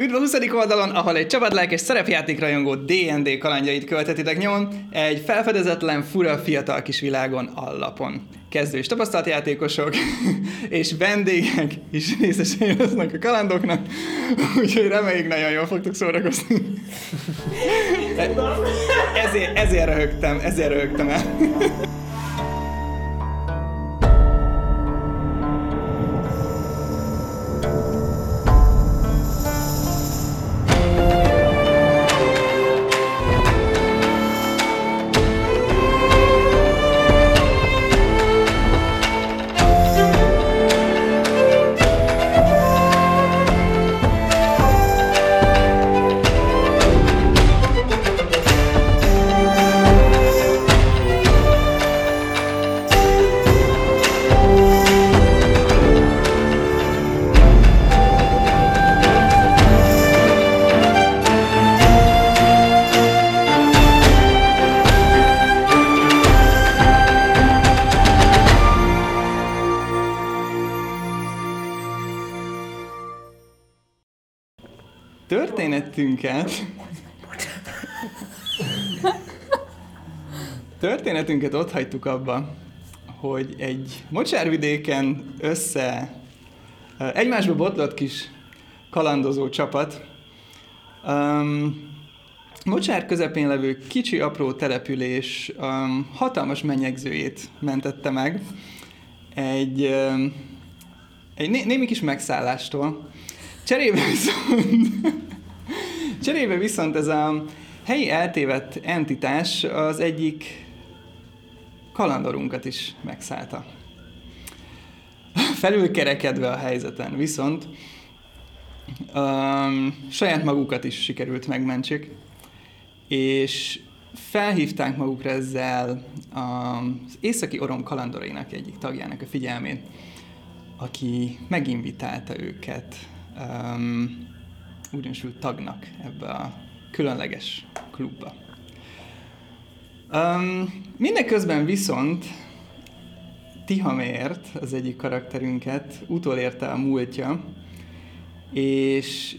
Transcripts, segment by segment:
Üdv a 20. oldalon, ahol egy csapatlelkes szerepjátékrajongó D&D kalandjait követhetitek nyomon, egy felfedezetlen, fura, fiatal kis világon allapon. Kezdő és tapasztalt játékosok és vendégek is részesei lesznek a kalandoknak, úgyhogy reméljük nagyon jól fogtok szórakozni. ezért, ezért röhögtem, ezért röhögtem el. Történetünket... Történetünket ott hagytuk abba, hogy egy mocsárvidéken össze egymásba botlott kis kalandozó csapat. Um, mocsár közepén levő kicsi apró település um, hatalmas menyegzőjét mentette meg egy, um, egy né- némi kis megszállástól. Cserébe viszont, cserébe viszont ez a helyi eltévedt entitás az egyik kalandorunkat is megszállta. Felülkerekedve a helyzeten, viszont um, saját magukat is sikerült megmentsük, és felhívták magukra ezzel az északi orom kalandorainak egyik tagjának a figyelmét, aki meginvitálta őket um, ugyansült tagnak ebbe a különleges klubba. Um, mindeközben viszont Tihamért, az egyik karakterünket, utolérte a múltja, és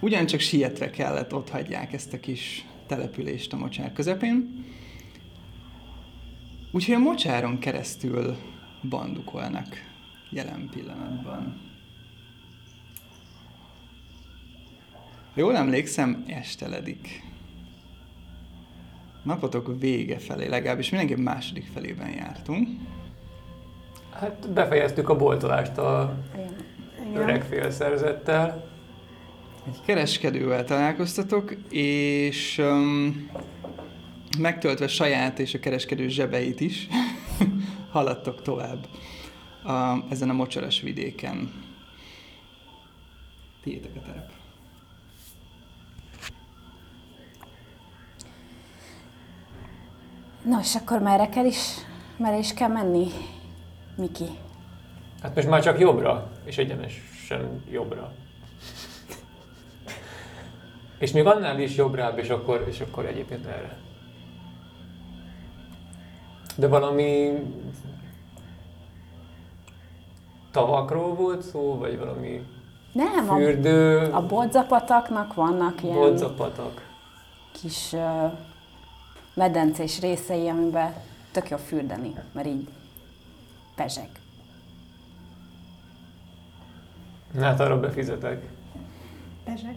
ugyancsak sietve kellett ott hagyják ezt a kis települést a mocsár közepén. Úgyhogy a mocsáron keresztül bandukolnak jelen pillanatban. Jól emlékszem, esteledik. Napotok vége felé, legalábbis mindenképp második felében jártunk. Hát befejeztük a boltolást a Igen. öreg félszerzettel. Egy kereskedővel találkoztatok, és um, megtöltve saját és a kereskedő zsebeit is, haladtok tovább a, ezen a mocsaras vidéken. Tiétek a terep. No, és akkor merre kell is, merre is kell menni, Miki? Hát most már csak jobbra, és egyenesen jobbra. És még annál is jobbrább, és akkor, és akkor egyébként erre. De valami tavakról volt szó, vagy valami Nem, a, fürdő, a bodzapataknak vannak ilyen bodzapatak. kis uh, medencés részei, amiben tök jó fürdeni, mert így pezseg. Na hát arra befizetek. Pezsek.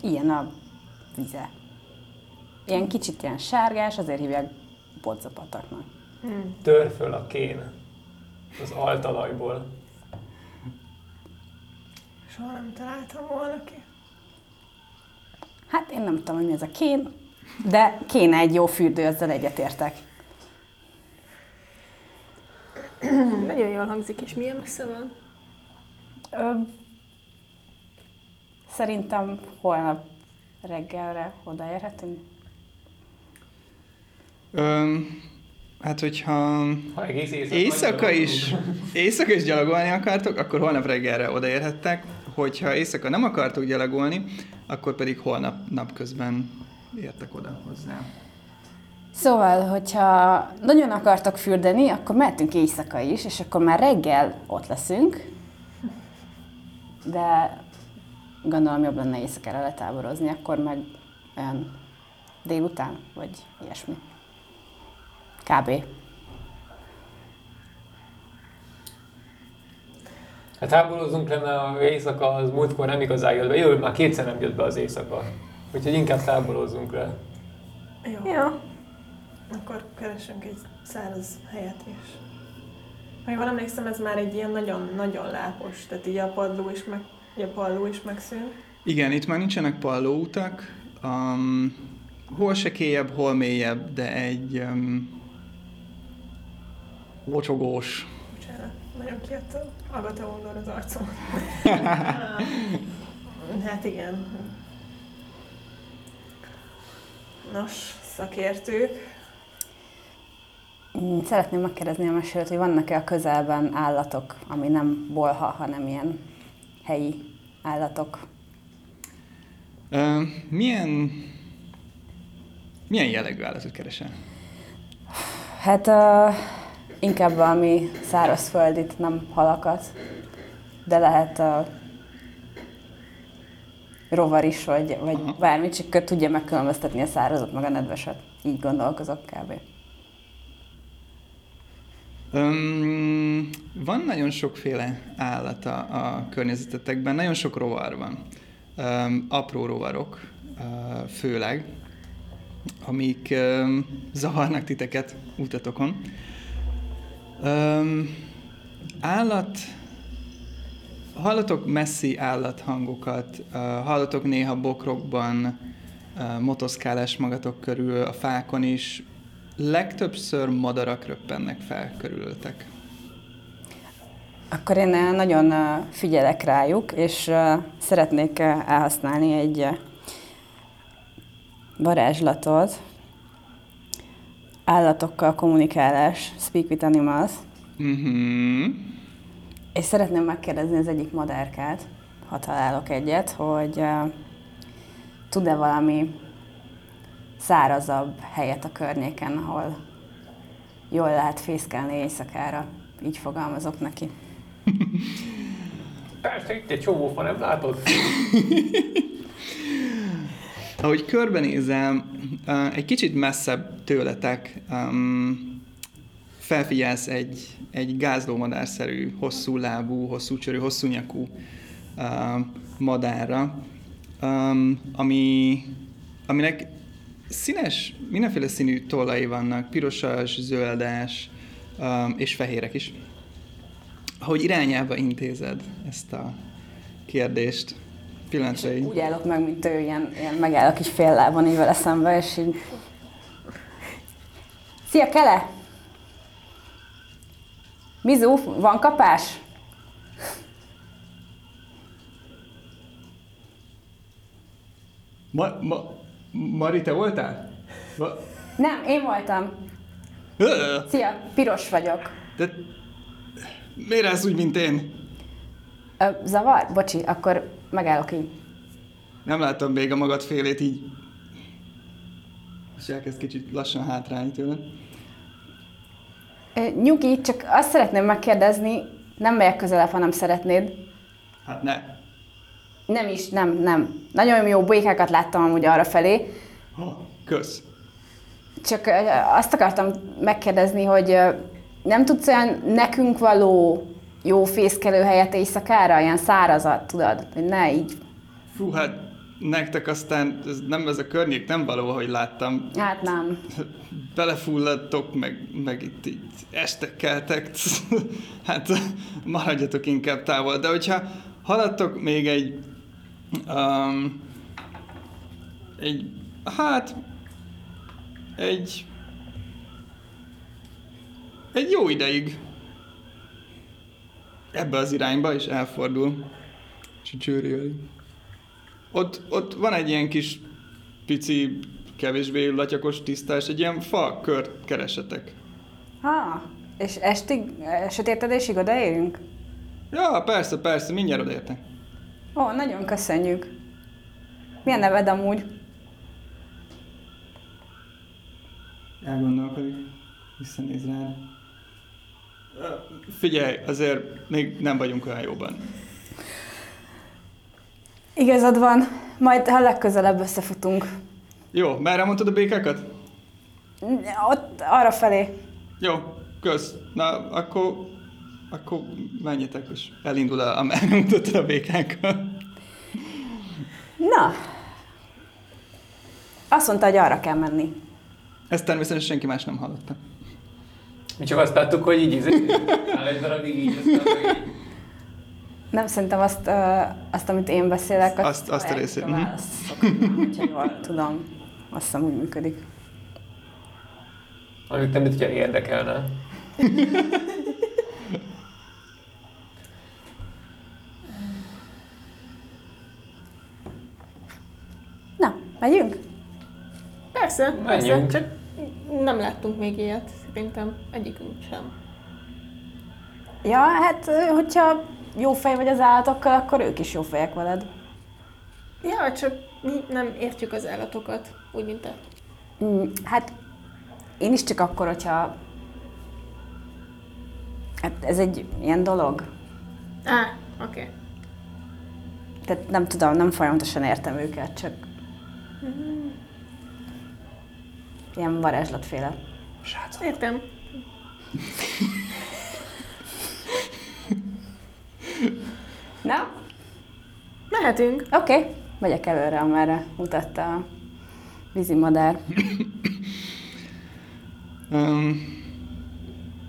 Ilyen a vize. Ilyen kicsit ilyen sárgás, azért hívják bodzapataknak. Tör föl a kén az altalajból. Soha nem találtam volna ki. Hát én nem tudom, hogy mi ez a kén, de kéne egy jó fürdő, ezzel egyetértek. Nagyon jól hangzik, és milyen messze van? Ö, szerintem holnap reggelre odaérhetünk. Öm, hát, hogyha Ha egész éjszaka, éjszaka is, éjszaka is gyalogolni akartok, akkor holnap reggelre odaérhettek. Hogyha éjszaka nem akartok gyalogolni, akkor pedig holnap napközben értek oda hozzá. Szóval, hogyha nagyon akartok fürdeni, akkor mehetünk éjszaka is, és akkor már reggel ott leszünk. de gondolom jobb lenne éjszakára letáborozni, akkor meg olyan délután, vagy ilyesmi. Kb. Hát háborúzunk lenne a éjszaka, az múltkor nem igazán jött be. Jó, már kétszer nem jött be az éjszaka. Úgyhogy inkább táborozzunk le. Jó. Ja. Akkor keresünk egy száraz helyet is. Ha jól emlékszem, ez már egy ilyen nagyon-nagyon lápos, tehát így a padló is, meg, így a padló is megszűnt. Igen, itt már nincsenek pallóutak. Um, hol sekélyebb, hol mélyebb, de egy um, locsogós. Bocsánat, nagyon kijött a Agatha Ondor az arcom. hát igen. Nos, szakértők. Mm, Szeretném megkérdezni a mesélőt, hogy vannak-e a közelben állatok, ami nem bolha, hanem ilyen helyi állatok. Uh, milyen, milyen jellegű állatot keresel? Hát uh, inkább valami szárazföldit, nem halakat, de lehet uh, rovar is, vagy, vagy Aha. bármi, csak tudja megkülönböztetni a szárazat meg a nedveset. Így gondolkozok kb. Um, van nagyon sokféle állat a, a környezetetekben, nagyon sok rovar van. Um, apró rovarok, uh, főleg, amik um, zavarnak titeket utatokon. Um, állat, hallatok messzi állathangokat, uh, hallatok néha bokrokban uh, motoszkálás magatok körül, a fákon is, legtöbbször madarak röppennek fel körülöttek. Akkor én nagyon figyelek rájuk, és szeretnék elhasználni egy varázslatot. Állatokkal kommunikálás, speak with animals. Mhm. És szeretném megkérdezni az egyik madárkát, ha találok egyet, hogy uh, tud-e valami szárazabb helyet a környéken, ahol jól lehet fészkelni éjszakára. Így fogalmazok neki. Persze, itt egy csomó fa, nem látod? Ahogy körbenézem, egy kicsit messzebb tőletek um, felfigyelsz egy, egy gázlómadárszerű, hosszú lábú, hosszú csörű, hosszú nyakú uh, madárra, ami, aminek színes, mindenféle színű tollai vannak, pirosas, zöldes és fehérek is. Ahogy irányába intézed ezt a kérdést, pillanatra így. Úgy állok meg, mint ő, ilyen, ilyen megállok is fél lábon így vele szembe, és így... Szia, Kele! Mizu, van kapás? Ma, ma, Mari, te voltál? Ma, Nem, én voltam. Szia, piros vagyok. de miért állsz úgy, mint én? Ö, zavar? Bocsi, akkor megállok így. Nem láttam még a magad félét így. És elkezd kicsit lassan hátrálni tőle. Ö, Nyugi, csak azt szeretném megkérdezni, nem megyek közelebb, ha nem szeretnéd. Hát ne. Nem is, nem, nem. Nagyon jó bolykákat láttam amúgy arra felé. Ha, kösz. Csak ö, azt akartam megkérdezni, hogy ö, nem tudsz olyan nekünk való jó fészkelő helyet éjszakára, ilyen szárazat, tudod? Hogy ne így. Fú, hát nektek aztán ez nem ez a környék nem való, ahogy láttam. Hát nem. Belefulladtok, meg, meg itt így este keltek. hát maradjatok inkább távol. De hogyha haladtok még egy um, egy, hát egy egy jó ideig ebbe az irányba, és elfordul. És ott, ott van egy ilyen kis pici, kevésbé latyakos tisztás, egy ilyen fa kört keresetek. Ha, és estig, sötétedésig odaérünk? Ja, persze, persze, mindjárt odaértek. Ó, nagyon köszönjük. Milyen neved amúgy? Elgondolkodik, visszanéz rád. Figyelj, azért még nem vagyunk olyan jóban. Igazad van, majd ha legközelebb összefutunk. Jó, merre mondtad a békákat? Ott arra felé. Jó, kösz. Na, akkor, akkor menjetek, és elindul a, amerre mutattad a békákat. Na, azt mondta, hogy arra kell menni. Ezt természetesen senki más nem hallotta. Mi csak azt láttuk, hogy így izé, áll egy darabig így, aztán meg így. Nem szerintem azt, uh, azt amit én beszélek, Azt- azt a részét, hogyha jól tudom. Azt hiszem úgy működik. Amíg nem, hogyha érdekelne. Na, megyünk? Persze, persze, Menjünk. csak nem láttunk még ilyet, szerintem egyikünk sem. Ja, hát hogyha jó fej vagy az állatokkal, akkor ők is jó fejek veled. Ja, csak mi nem értjük az állatokat, úgy, mint te. Mm, hát én is csak akkor, hogyha... Hát ez egy ilyen dolog. Á, oké. Okay. Tehát nem tudom, nem folyamatosan értem őket, csak... Ilyen varázslatféle. Értem. Na, Mehetünk. oké. Okay. Megyek előre, amerre mutatta a vízimadár. Um,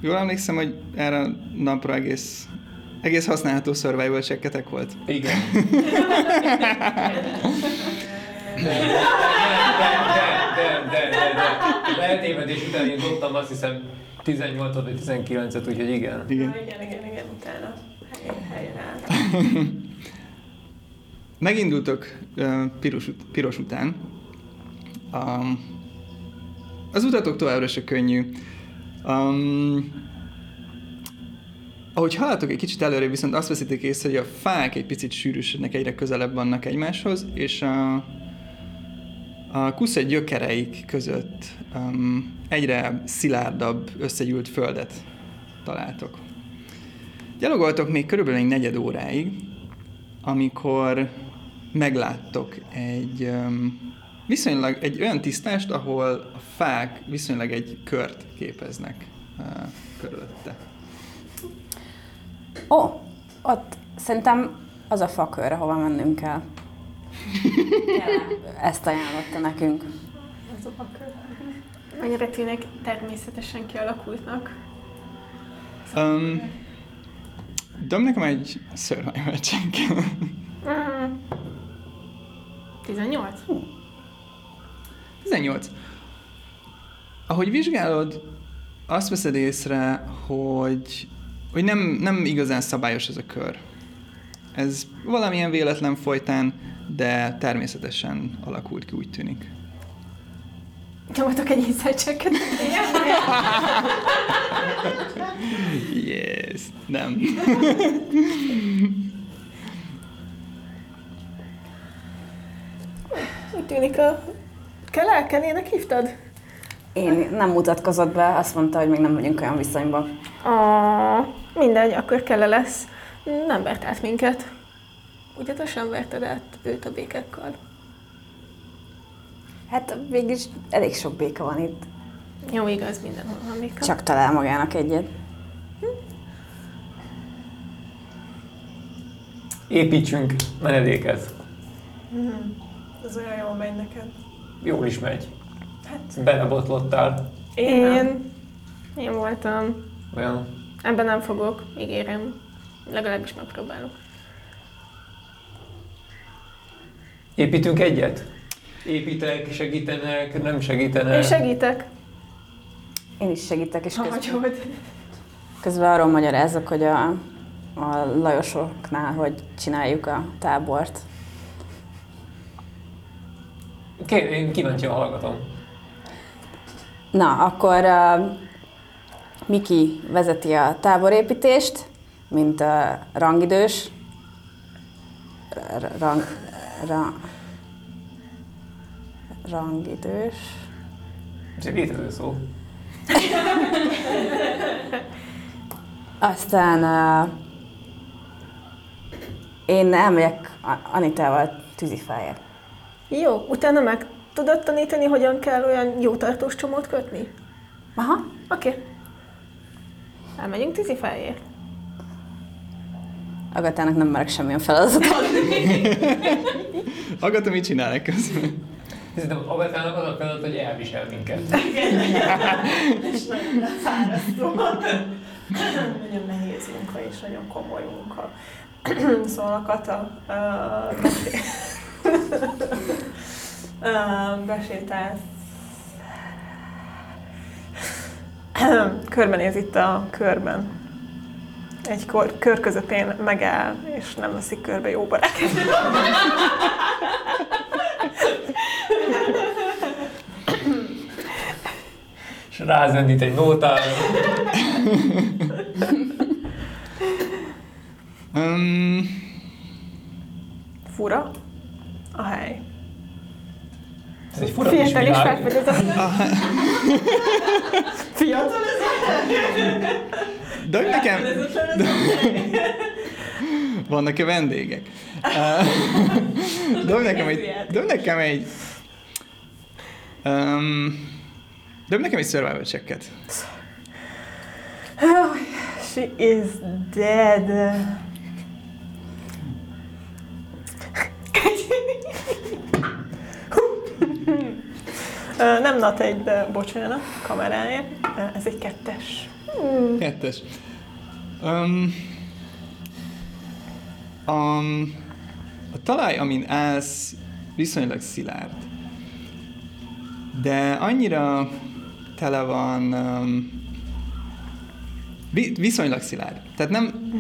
jól emlékszem, hogy erre a napra egész, egész használható survival checketek volt. Igen. De, de, de, de, de, de, de. Eltévedés után én dobtam azt hiszem 18 vagy 19-et, úgyhogy igen. Igen. Igen, igen, igen, utána helyen, helyen áll. Megindultok uh, piros, piros után. Um, az utatok továbbra se könnyű. Um, ahogy haladtok egy kicsit előre, viszont azt veszitek észre, hogy a fák egy picit sűrűsödnek, egyre közelebb vannak egymáshoz, és a, a kuszai gyökereik között um, egyre szilárdabb, összegyűlt földet találtok. Gyalogoltok még körülbelül egy negyed óráig, amikor megláttok egy um, viszonylag egy olyan tisztást, ahol a fák viszonylag egy kört képeznek uh, körülötte. Ó, ott szerintem az a fakör, ahova mennünk kell. Ezt ajánlotta nekünk. Az a bakör. Mennyire tűnik természetesen kialakultnak. Um, Dom nekem egy survival check. Mm. 18? 18. Ahogy vizsgálod, azt veszed észre, hogy, hogy nem, nem igazán szabályos ez a kör. Ez valamilyen véletlen folytán, de alakult ki, úgy tűnik. Nyomatok egy inside checket. Yes, nem. Úgy tűnik a... Kell elkenének hívtad? Én nem mutatkozott be, azt mondta, hogy még nem vagyunk olyan viszonyban. Ah, mindegy, akkor kell lesz. Nem vert át minket. Ugye te sem verted át őt a békekkal. Hát végülis elég sok béka van itt. Jó, igaz, mindenhol van béka. Csak talál magának egyet. Építsünk menedéket. Ez olyan jól megy neked. Jól is megy. Hát. Belebotlottál. Én... Én voltam. Olyan. Ebben nem fogok, ígérem. Legalábbis megpróbálok. Építünk egyet? Építek, segítenek, nem segítenek. Én segítek. Én is segítek, és közben, közben arról magyarázok, hogy a, a Lajosoknál, hogy csináljuk a tábort. Ké- én kíváncsian hallgatom. Na, akkor uh, Miki vezeti a táborépítést, mint uh, rangidős. Rang, ra, rangidős. Ez egy létező szó. Aztán uh, Én elmegyek A- Anitával tűzifáért. Jó, utána meg tudod tanítani, hogyan kell olyan jó tartós csomót kötni? Aha. Oké. Okay. Elmegyünk tűzifáért. Agatának nem merek semmilyen feladatot adni. Agata, mit csinálnak közben? Szerintem Agatának az a feladat, hogy elvisel minket. És nagyon fárasztó. nagyon nehéz munka és nagyon komoly munka. szóval a Kata uh, uh, besétál körbenéz itt a körben. Egy kor, kör közepén megáll, és nem veszik körbe jó barát. És rázendít egy nótára. Um, Fura a hely. Ez egy fura Fiatal is felfedezett. Fiatal de nekem... Vannak-e vendégek? Uh, Dobj nekem egy... Dobj nekem egy... Um, dobj nekem egy survival checket. She is dead. Ö, Nem nat egy, de bocsánat, kameráért. Ö, Ez egy kettes. Kettes. Um, um, a talaj, amin állsz, viszonylag szilárd. De annyira tele van um, vi- viszonylag szilárd. Tehát nem,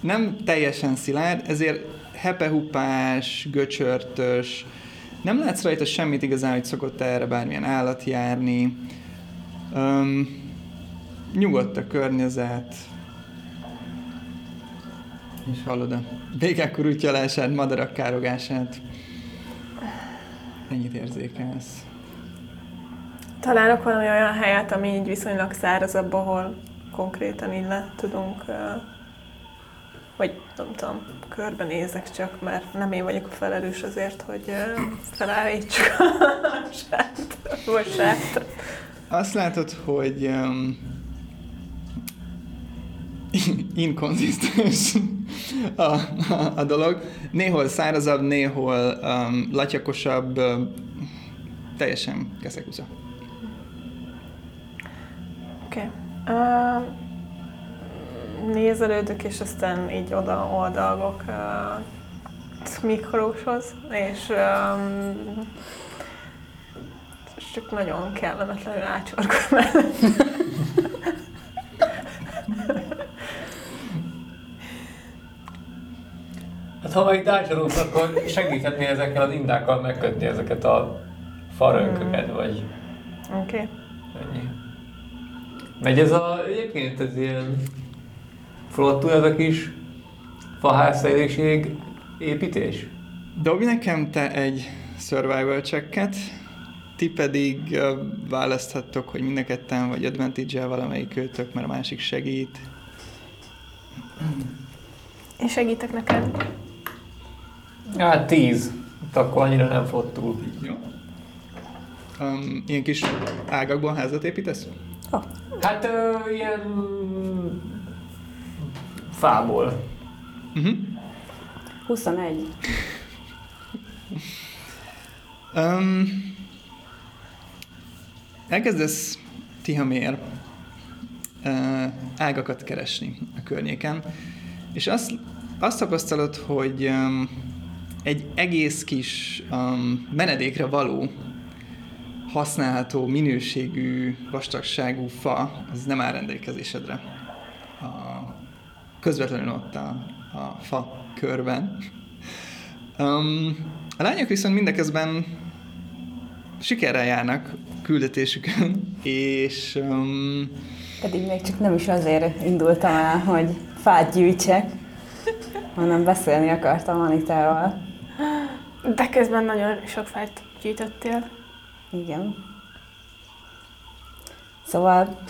nem teljesen szilárd, ezért hepehupás, göcsörtös, nem látsz rajta semmit igazán, hogy szokott erre bármilyen állat járni. Um, nyugodt a környezet, és hallod a békák kurutyalását, madarak károgását. Ennyit érzékelsz. Találok valami olyan helyet, ami így viszonylag szárazabb, ahol konkrétan így le tudunk, vagy nem tudom, körbenézek csak, mert nem én vagyok a felelős azért, hogy felállítsuk a sátrat, vagy sátrat. Azt látod, hogy um, inkonzisztens a, a, a dolog. Néhol szárazabb, néhol um, latyakosabb, um, teljesen keszekuza. Oké. Okay. Uh, nézelődök, és aztán így oda oldalgok uh, Miklóshoz, és um, és csak nagyon kellemetlenül ácsorgok mellett. Hát ha majd ácsorogsz, akkor segíthetné ezekkel az indákkal megkötni ezeket a farönköket, vagy Oké. Okay. ennyi. Megy ez a, egyébként ez ilyen flottú ez a kis faházszerűség építés? Dobj nekem te egy survival checket, ti pedig uh, választhattok, hogy mind a ketten vagy advantage-el valamelyik őtök, mert a másik segít. Én segítek neked. Hát tíz. Hát akkor annyira nem flottul. Jó. Um, ilyen kis ágakból házat építesz? Hát ö, ilyen fából. Uh-huh. 21. Um, elkezdesz Tihamér uh, ágakat keresni a környéken, és azt, azt tapasztalod, hogy um, egy egész kis um, menedékre való, használható, minőségű, vastagságú fa, az nem áll rendelkezésedre. A, közvetlenül ott a, a fa körben. Um, a lányok viszont mindeközben sikerrel járnak küldetésükön, és um, Pedig még csak nem is azért indultam el, hogy fát gyűjtsek, hanem beszélni akartam Anitával. De közben nagyon sok fát gyűjtöttél. Igen. Szóval,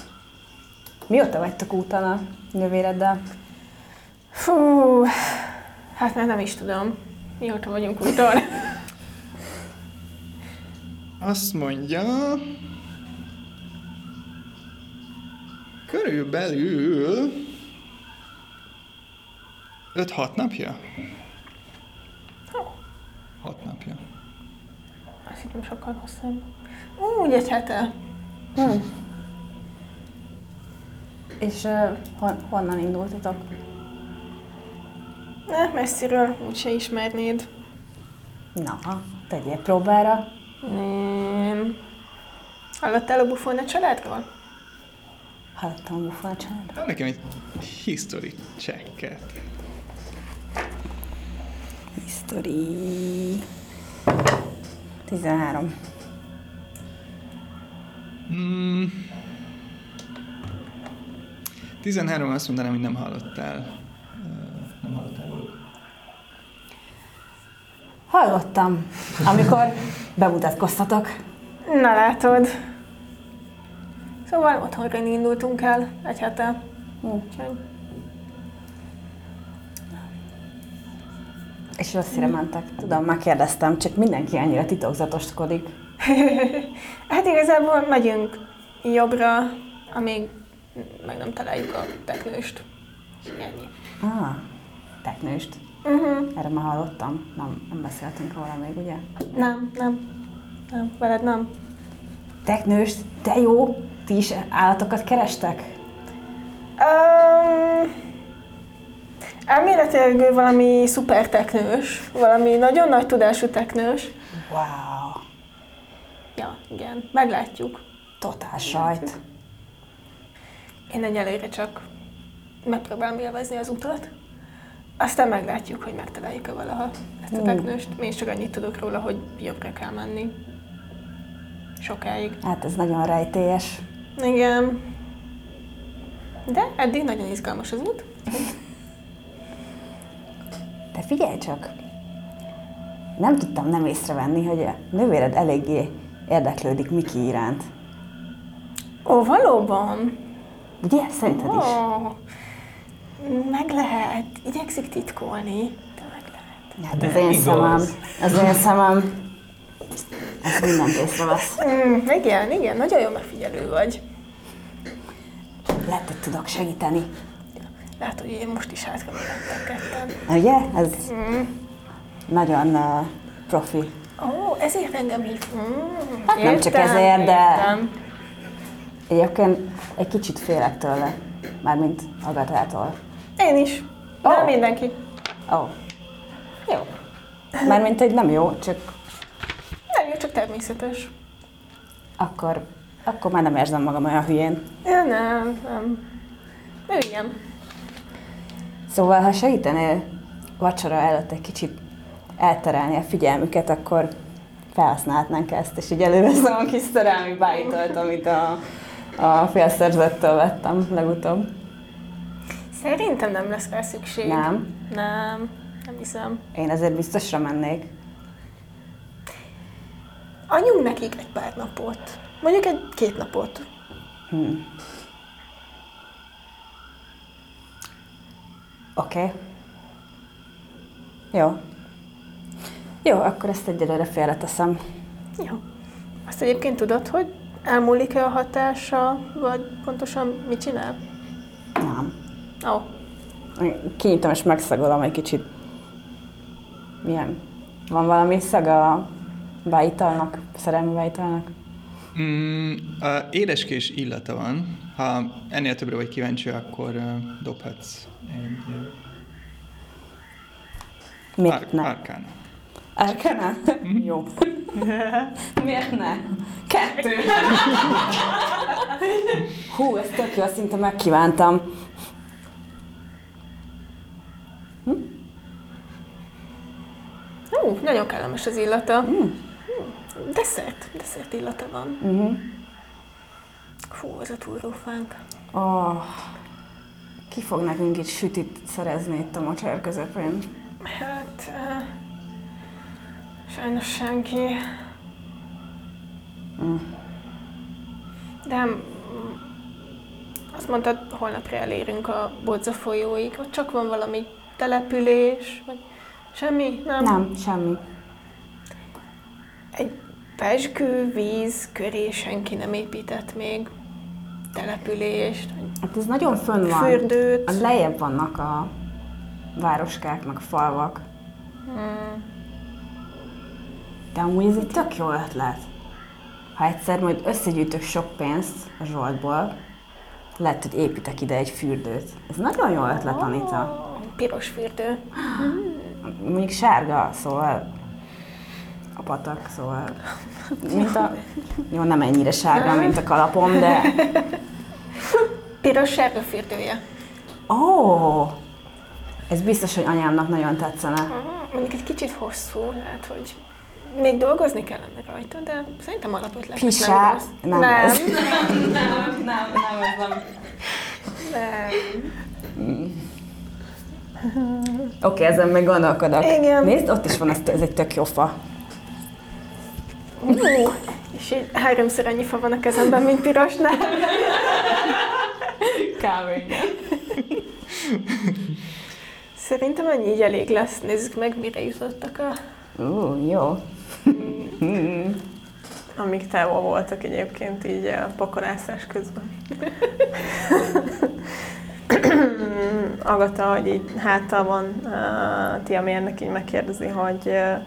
mióta vagytok úton a nővéreddel? Fú, Hát már nem is tudom. Mióta vagyunk úton. Azt mondja... Körülbelül... 5-6 napja? 6 napja. Azt hittem sokkal hosszabb. Úgy egy hete. Hm. És uh, hon, honnan indultatok? Ne, messziről úgyse ismernéd. Na, tegyél próbára. Nem. Hallottál a Buffone családról? Hallottam a bufon családra. Adj nekem egy history checket. History. 13. Mm. 13 azt mondanám, hogy nem hallottál. Nem hallottál. Hallottam, amikor bemutatkoztatok. Na látod. Szóval otthonra indultunk el egy hete. Úgyhogy És rosszire mentek. Tudom, már kérdeztem, csak mindenki annyira titokzatoskodik. hát igazából megyünk jobbra, amíg meg nem találjuk a teknőst. Ennyi. Ah, teknőst. Uh-huh. Erre már hallottam. Nem, nem beszéltünk róla még, ugye? Nem, nem. Nem, veled nem. Teknőst? De jó! Ti is állatokat kerestek? Um, elméletileg ő valami szuper teknős, valami nagyon nagy tudású teknős. Wow! Ja, igen, meglátjuk. Totál sajt. Én egyelőre csak megpróbálom élvezni az utat. Aztán meglátjuk, hogy megtaláljuk-e valaha ezt a teknőst. Én csak annyit tudok róla, hogy jobbra kell menni. Sokáig. Hát ez nagyon rejtélyes. Igen. De eddig nagyon izgalmas az út. De figyelj csak! Nem tudtam nem észrevenni, hogy a nővéred eléggé érdeklődik Miki iránt. Ó, valóban? Ugye? Szerinted is? Ó, meg lehet. Igyekszik titkolni, de meg lehet. Hát az én igaz. szemem, az én szemem, ez mindent észrevesz. Mm, igen, igen, nagyon jó megfigyelő vagy. Lehet, hogy tudok segíteni. Látod, hogy én most is hátra ketten. Ugye? Ez Mm. nagyon uh, profi. Ó, ezért engem hív. Mm, Hát nem csak ezért, de- értem. Egyébként egy kicsit félek tőle, mármint Agatától. Én is. De Ó. mindenki. Ó, oh, jó. Mármint, hogy nem jó, csak Nem, jó, csak természetes. akkor, akkor már nem érzem magam olyan hülyén. Ja, nem, nem. Ő ilyen. Szóval, ha segítenél vacsora előtt egy kicsit elterelni a figyelmüket, akkor felhasználhatnánk ezt, és így előveszem a kis szerelmi bájtolt, amit a, a félszerzettől vettem legutóbb. Szerintem nem lesz rá szükség. Nem? Nem, nem hiszem. Én ezért biztosra mennék. Adjunk nekik egy pár napot. Mondjuk egy két napot. Oké. Okay. Jó. Jó, akkor ezt egyelőre félreteszem. Jó. Azt egyébként tudod, hogy elmúlik-e a hatása, vagy pontosan mit csinál? Nem. Ó, oh, Kinyitom és megszagolom egy kicsit. Milyen? Van valami szaga a bájitalnak, szerelmi bájitalnak? Mm, édeskés illata van. Ha ennél többre vagy kíváncsi, akkor dobhatsz egy Miért ár- ne? árkán. Arkana? Jó. Miért ne? Kettő. Hú, ez tök jó, szinte megkívántam. Hú, nagyon kellemes az illata. Mm. Desszert, desszert illata van. Uh-huh. Fú, ez a túrófánk. Oh, ki fog nekünk itt sütit szerezni itt a mocsár közepén? Hát, uh, sajnos senki. Mm. De azt mondtad, holnapra elérünk a Bodza folyóig, ott csak van valami település, vagy semmi? Nem. Nem, semmi. Egy pesgő víz köré senki nem épített még települést, Hát ez nagyon fönn van. fürdőt. A lejjebb vannak a városkák, meg a falvak. Hmm. De amúgy ez egy tök jó ötlet. Ha egyszer majd összegyűjtök sok pénzt a Zsoltból, lehet, hogy építek ide egy fürdőt. Ez nagyon jó ötlet, Anita. Piros fürdő. Mondjuk sárga, szóval a patak, szóval mint a... Jó, nem ennyire sárga, mint a kalapom, de... Piros sárga fürdője. Ó! Oh, ez biztos, hogy anyámnak nagyon tetszene. Ah, Mondjuk egy kicsit hosszú, lehet, hogy még dolgozni kellene rajta, de szerintem alapötlet. Pisá... Nem, Nem, nem, ez- nem, nem, nem, nem, nem. Oké, ezen meg gondolkodok. Igen. Nézd, ott is van, ez, ez egy tök jó fa. Ú, És így háromszor annyi fa van a kezemben, mint pirosnál. Kávé. Szerintem annyi így elég lesz. Nézzük meg, mire jutottak a... Ú, jó. Amíg távol voltak egyébként így a pakolászás közben. Agata, hogy így háttal van uh, Tia mérnek így megkérdezi, hogy uh,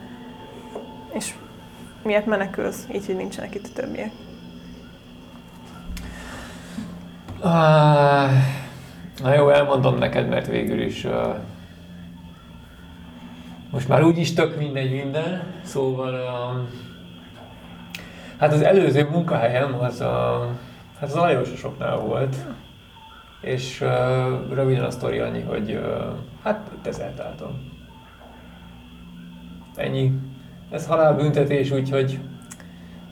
és miért menekülsz, így, hogy nincsenek itt a többiek. Ah, Na jó, elmondom neked, mert végül is uh, most már úgyis tök mindegy minden, szóval um, hát az előző munkahelyem az a, hát az a Lajososoknál volt, és uh, röviden a sztori annyi, hogy uh, hát dezertáltam. Ennyi. Ez halálbüntetés, úgyhogy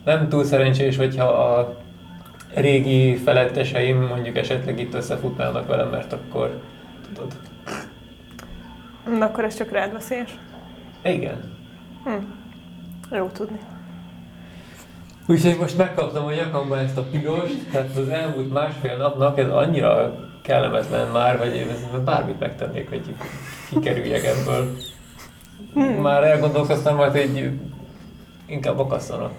nem túl szerencsés, hogyha a régi feletteseim mondjuk esetleg itt összefutnának velem, mert akkor tudod. De akkor ez csak rád veszélyes? Igen. Hm. Jó tudni. Úgyhogy most megkaptam a nyakamba ezt a pirost, tehát az elmúlt másfél napnak ez annyira kellemetlen már, hogy én bármit megtennék, hogy kikerüljek ebből. Már elgondolkoztam majd, hogy inkább akasszanak.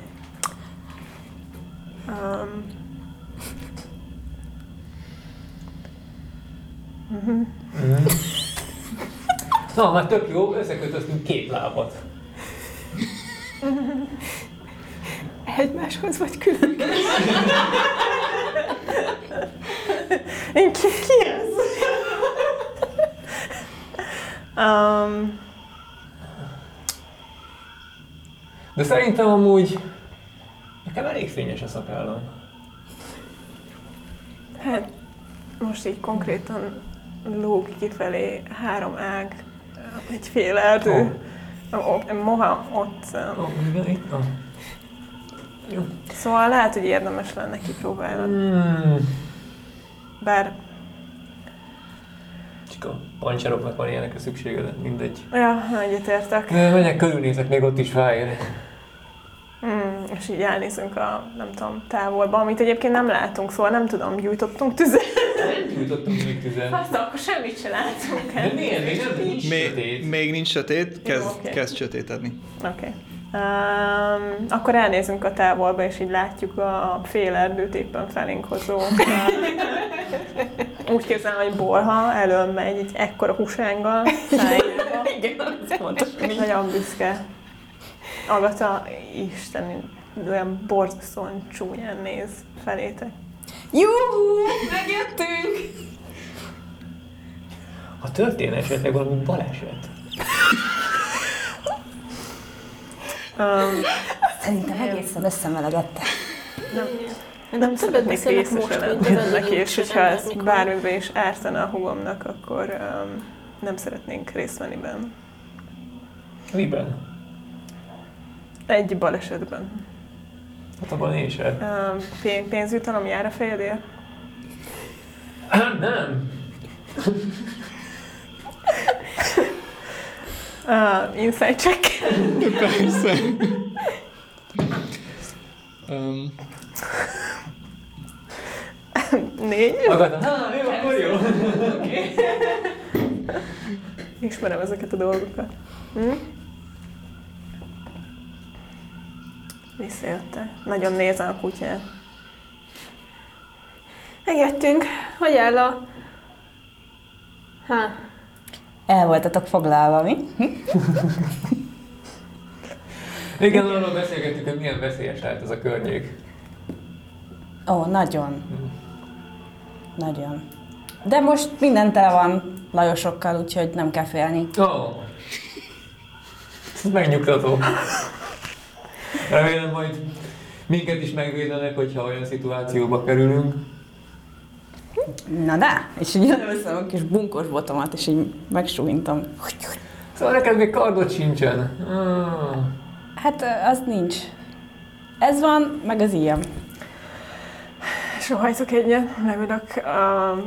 Um, Mm. Na, már tök jó, összekötöztünk két lábat. egymáshoz vagy külön? Én ki, ki ez? um, De szerintem amúgy nekem elég fényes a szakállam. hát most így konkrétan lóg kifelé három ág, egy fél erdő. Oh. Moha ott. Um, igen, itt van. Jó. Szóval lehet, hogy érdemes lenne kipróbálni. Mm. Bár, Csak a pancsároknak van ilyenekre szüksége, de mindegy. ja, egyetértek. De menjek körülnézek, még ott is fájr. Mm, és így elnézünk a, nem tudom, távolba, amit egyébként nem látunk, szóval nem tudom, gyújtottunk tüzet. Nem jutottunk még tüzen. Azt akkor semmit se látunk. De miért? Még nem nincs Még, sötét. még nincs sötét, kezd, Jó, oké. kezd sötétedni. Oké. Okay. Um, akkor elnézünk a távolba, és így látjuk a fél erdőt éppen felénk hozó. Úgy képzelem, hogy bolha elől megy egy ekkora húsánggal. szájába. Igen, ez fontos. Nagyon büszke. Agata, Isten, olyan borzasztóan csúnyán néz felétek. Jú, megjöttünk! Ha történne esetleg valami baleset, Um, Szerintem egészen összemelegedtek. nem, nem szeretnék beszélnek részese most, lenni mint az ennek, előző és hogyha ez bármiben is ártana a hugomnak, akkor um, nem szeretnénk részt venni benne. miben? Egy balesetben. Hát abban én sem. Um, pén- pénzjutalom jár a fejedért? Hát nem. Uh, inside check. Persze. um, Négy. Agata, hát jó, akkor jó. Ismerem ezeket a dolgokat. Hm? Visszajöttek. Nagyon nézem a kutyát. Megjöttünk. Hogy áll a... Ha. El voltatok foglalva, mi? Hm? Igen, arról beszélgettük, hogy milyen veszélyes lehet ez a környék. Ó, nagyon. Nagyon. De most minden tele van Lajosokkal, úgyhogy nem kell félni. Ó. Oh. Ez megnyugtató. Remélem majd minket is megvédenek, hogyha olyan szituációba kerülünk. Na de, és így először a kis bunkos botomat, és így megsúhintam. Szóval neked még kardot sincsen. Ah. Hát az nincs. Ez van, meg az ilyen. Sohajtok egyet, leülök, uh,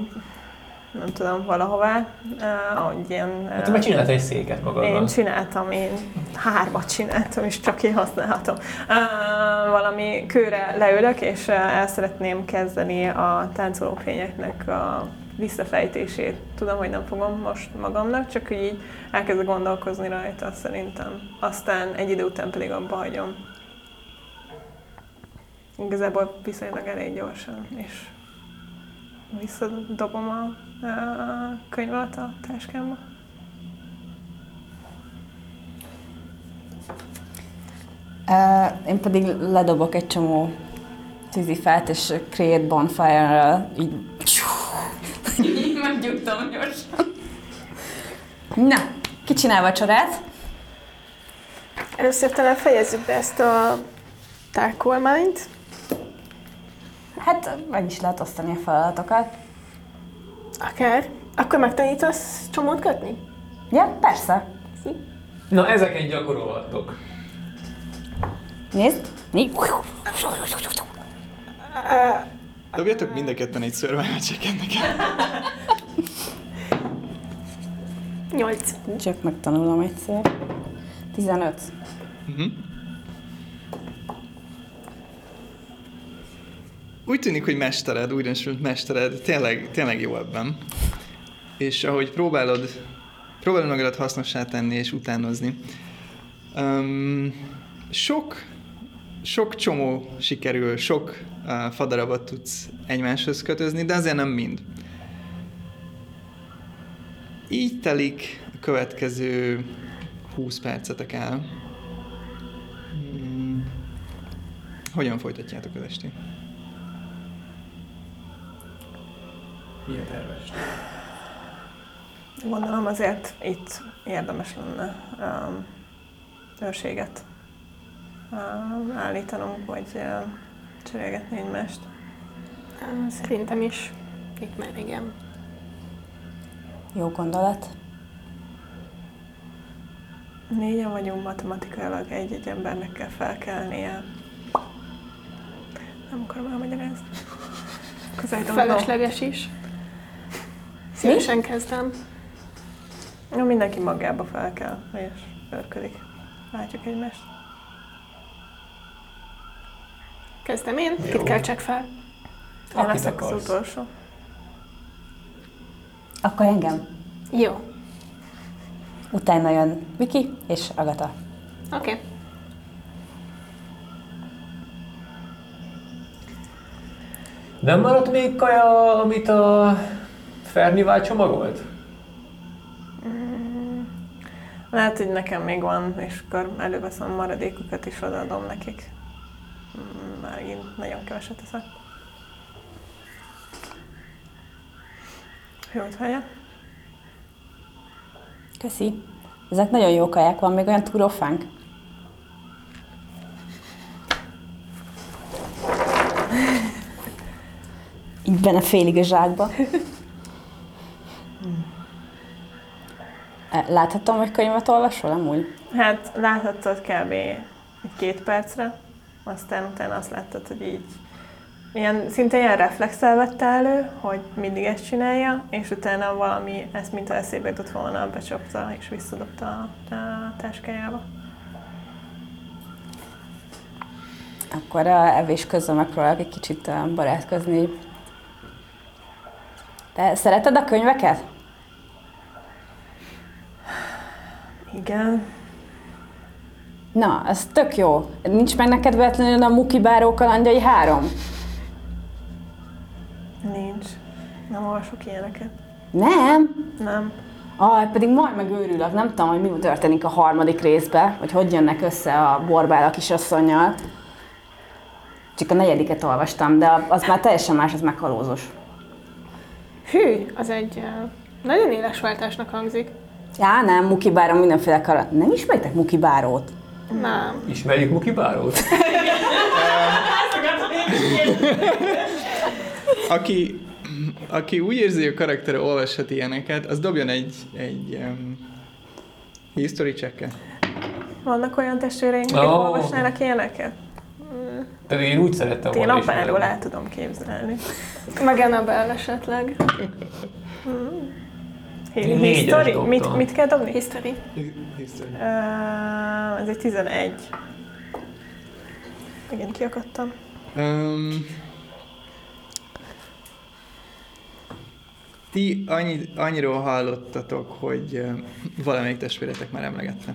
nem tudom, valahová, uh, ahogy ilyen... Hát te már csináltál egy széket magadban. Én csináltam, én hármat csináltam, és csak én használhatom. Uh, valami kőre leülök, és el szeretném kezdeni a táncolófényeknek a visszafejtését. Tudom, hogy nem fogom most magamnak, csak hogy így elkezdek gondolkozni rajta szerintem. Aztán egy idő után pedig abba hagyom. Igazából viszonylag elég gyorsan, és visszadobom a, a könyvet a táskámba. Uh, én pedig ledobok egy csomó tűzifát, és create bonfire-rel így... így meggyugtam gyorsan. Na, ki csinál vacsorát? Először talán fejezzük be ezt a tárkolmányt. Hát meg is lehet osztani a feladatokat. Akár. Akkor megtanítasz csomót kötni? Ja, persze. Na, ezeken gyakorolhattok. Nézd. Né. Dobjatok mind a ketten egy survival check nekem. Nyolc. Csak megtanulom egyszer. 15. Uh-huh. Úgy tűnik, hogy mestered, újdonsült mestered, tényleg, tényleg jó ebben. És ahogy próbálod, próbálod magadat hasznossá tenni és utánozni, um, sok, sok csomó sikerül, sok uh, fadarabot tudsz egymáshoz kötözni, de azért nem mind. Így telik a következő 20 percetek el. Hmm. Hogyan folytatjátok az estét? Milyen terves? Gondolom azért itt érdemes lenne um, őrséget um, állítanunk, vagy um, cserélgetni egymást. Á, Szerintem is. Itt már igen. Jó gondolat. Négyen vagyunk matematikailag, egy-egy embernek kell felkelnie. Nem akarom elmagyarázni. Felesleges is. Szívesen kezdem. Ja, mindenki magába fel kell, és örködik. Látjuk egymást. Kezdem én. Jó. Kit kell csak fel? Én leszek az utolsó. Akkor engem. Jó. Utána jön Viki és Agata. Oké. Okay. Nem maradt még kaja, amit a Fernivál csomagolt? Lehet, hogy nekem még van, és akkor előveszem a maradékokat, és odaadom nekik. Mm, Már én nagyon keveset eszek. Jó étvágyat! Köszi. Ezek nagyon jó kaják, van még olyan túrófánk. Így benne félig a zsákba. Láthatom, hogy könyvet olvasol amúgy? Hát láthattad kb. két percre, aztán utána azt láttad, hogy így ilyen, szinte ilyen reflexel vette elő, hogy mindig ezt csinálja, és utána valami, ezt mint eszébe jutott volna, becsapta és visszadobta a, a táskájába. Akkor a evés közben megpróbálok egy kicsit barátkozni. Te szereted a könyveket? Igen. Na, ez tök jó. Nincs meg neked véletlenül a Muki Báró kalandjai három? Nincs. Nem olvasok ilyeneket. Nem? Nem. Ah, pedig majd megőrülök. Nem tudom, hogy mi történik a harmadik részbe, hogy hogy jönnek össze a borbál a kisasszonynal. Csak a negyediket olvastam, de az már teljesen más, az meghalózos. Hű, az egy uh, nagyon éles váltásnak hangzik. Já, nem, Muki Báró mindenféle kaland. Nem ismeritek Muki Bárót? Nem. Ismerjük Muki Bárót? Aki, aki úgy érzi, hogy a karaktere olvashat ilyeneket, az dobjon egy, egy um, history checket. Vannak olyan testvéreink, akik Ó. olvasnának ilyeneket? Pedig én úgy szerettem Én volna apáról ismerni. el tudom képzelni. Meg Annabelle esetleg. History? Mit, mit kell dobni? History. History. Uh, ez egy 11. Igen, kiakadtam. Um, ti annyi, annyiról hallottatok, hogy uh, valamelyik testvéretek már emlegette.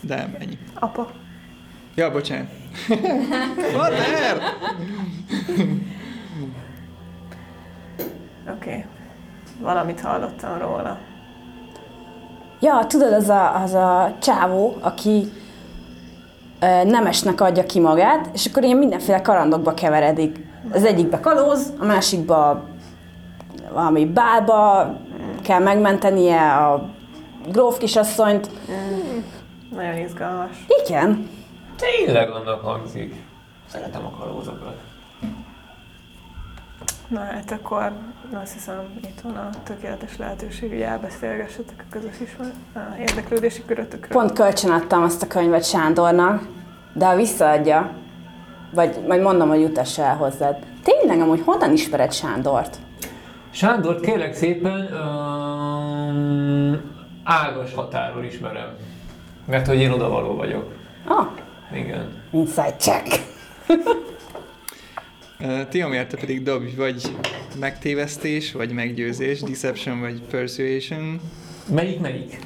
De ennyi. Apa. Ja, bocsánat. Fater! Oké. Okay. Valamit hallottam róla. Ja, tudod, az a, az a csávó, aki ö, nemesnek adja ki magát, és akkor ilyen mindenféle karandokba keveredik. Az egyikbe kalóz, a másikba valami bálba kell megmentenie a gróf kisasszonyt. Nagyon izgalmas. Igen. Tényleg annak hangzik. Szeretem a kalózokat. Na hát akkor azt hiszem, itt van a tökéletes lehetőség, hogy elbeszélgessetek a közös ismer- a érdeklődési körötökről. Pont kölcsön adtam azt a könyvet Sándornak, de ha visszaadja, vagy majd mondom, hogy jutassa el hozzád. Tényleg, amúgy honnan ismered Sándort? Sándort kérlek szépen um, ágas határól ismerem. Mert hogy én odavaló vagyok. Ah, Igen. inside check. Uh, Tiomért te pedig dobj vagy megtévesztés, vagy meggyőzés, deception vagy persuasion. Melyik melyik?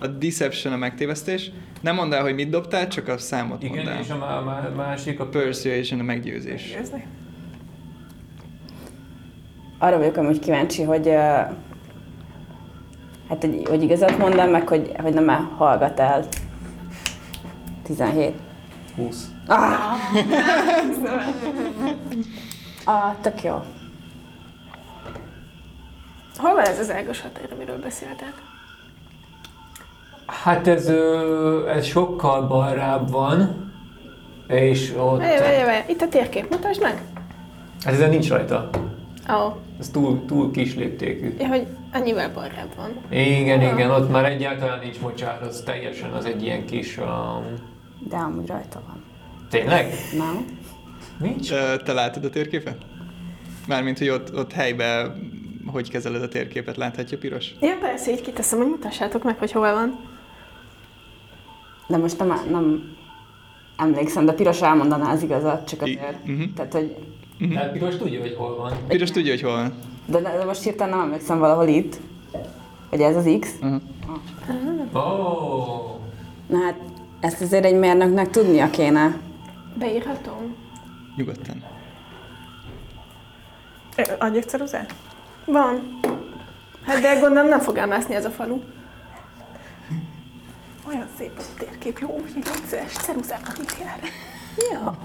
A deception a megtévesztés. Nem mondd el, hogy mit dobtál, csak a számot mondd Igen, el. és a má- má- másik a persuasion a meggyőzés. Győzni? Arra vagyok amúgy kíváncsi, hogy uh, hát, hogy, hogy igazat mondom, meg hogy, hogy nem -e hallgat el. 17. 20. Ah, ah tök jó. Hol van ez az ágos határ, amiről beszéltek? Hát ez, ez sokkal balrább van, és ott... Várj, várj, várj. Itt a térkép, mutasd meg. Hát ezen nincs rajta. Ó, oh. Ez túl, túl kis léptékű. ja, hogy annyival balrább van. Igen, igen, ott már egyáltalán nincs mocsár, az teljesen az egy ilyen kis... Um... De amúgy rajta van. Tényleg? Nem? Nincs? Te látod a térképet? Mármint, hogy ott, ott helyben hogy kezeled a térképet, láthatja piros? Ja, persze, így kiteszem, hogy mutassátok meg, hogy hol van. De most nem, nem emlékszem, de piros elmondaná az igazat, csak I- azért. mhm. Tehát, hogy Tehát piros tudja, hogy hol van. Piros tudja, hogy hol van. de, de most hirtelen nem emlékszem valahol itt. Hogy ez az X. Uh-huh. Ó, oh, Na hát, ezt azért egy mérnöknek tudnia kéne. Beírhatom? Nyugodtan. Adjak ceruzát? Van. Hát de gondolom nem fog elmászni ez a falu. Olyan szép a térkép, jó, úgy vicces, ceruzákat mit jár. Ja.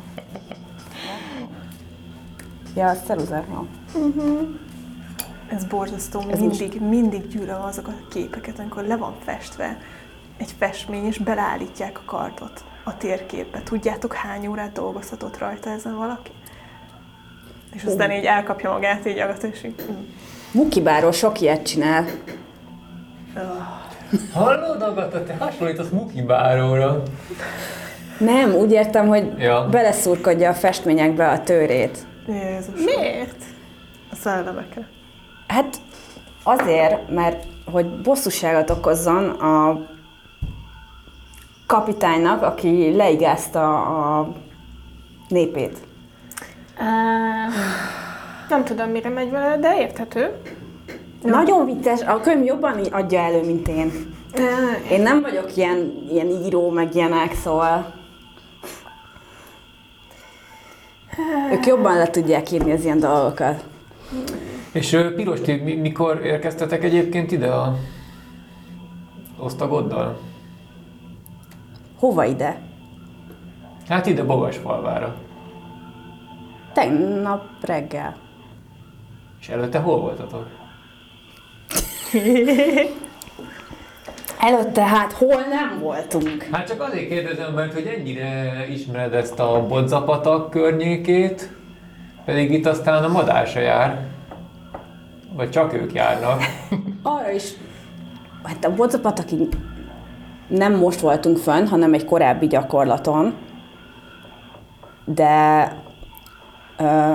Ja, az ceruza, jó. Ez borzasztó, Ez mindig, mindig gyűlöm azok a képeket, amikor le van festve egy festmény, és beleállítják a kartot a térképbe. Tudjátok, hány órát dolgozhatott rajta ezen valaki? És aztán így elkapja magát, így agat, és így... mm. Mukibáról sok ilyet csinál. hallod, Agata, te hasonlítasz Muki Báróra. Nem, úgy értem, hogy Ja. beleszurkodja a festményekbe a tőrét. Jézus. Miért? A szellemekre. Hát azért, mert hogy bosszúságot okozzon a kapitánynak, aki leigázta a népét. Uh, nem tudom, mire megy vele, de érthető. Nagyon vicces, a könyv jobban adja elő, mint én. Én nem vagyok ilyen, ilyen író, meg ilyenek, szóval... Ők jobban le tudják írni az ilyen dolgokat. És Piros, ti mi- mikor érkeztetek egyébként ide a osztagoddal? Hova ide? Hát ide Bogasfalvára. Tegnap reggel. És előtte hol voltatok? Előtte hát hol nem voltunk? Hát csak azért kérdezem, mert hogy ennyire ismered ezt a bodzapatak környékét, pedig itt aztán a madár se jár. Vagy csak ők járnak. Arra is, hát a Bocapatakig nem most voltunk fönn, hanem egy korábbi gyakorlaton, de ö,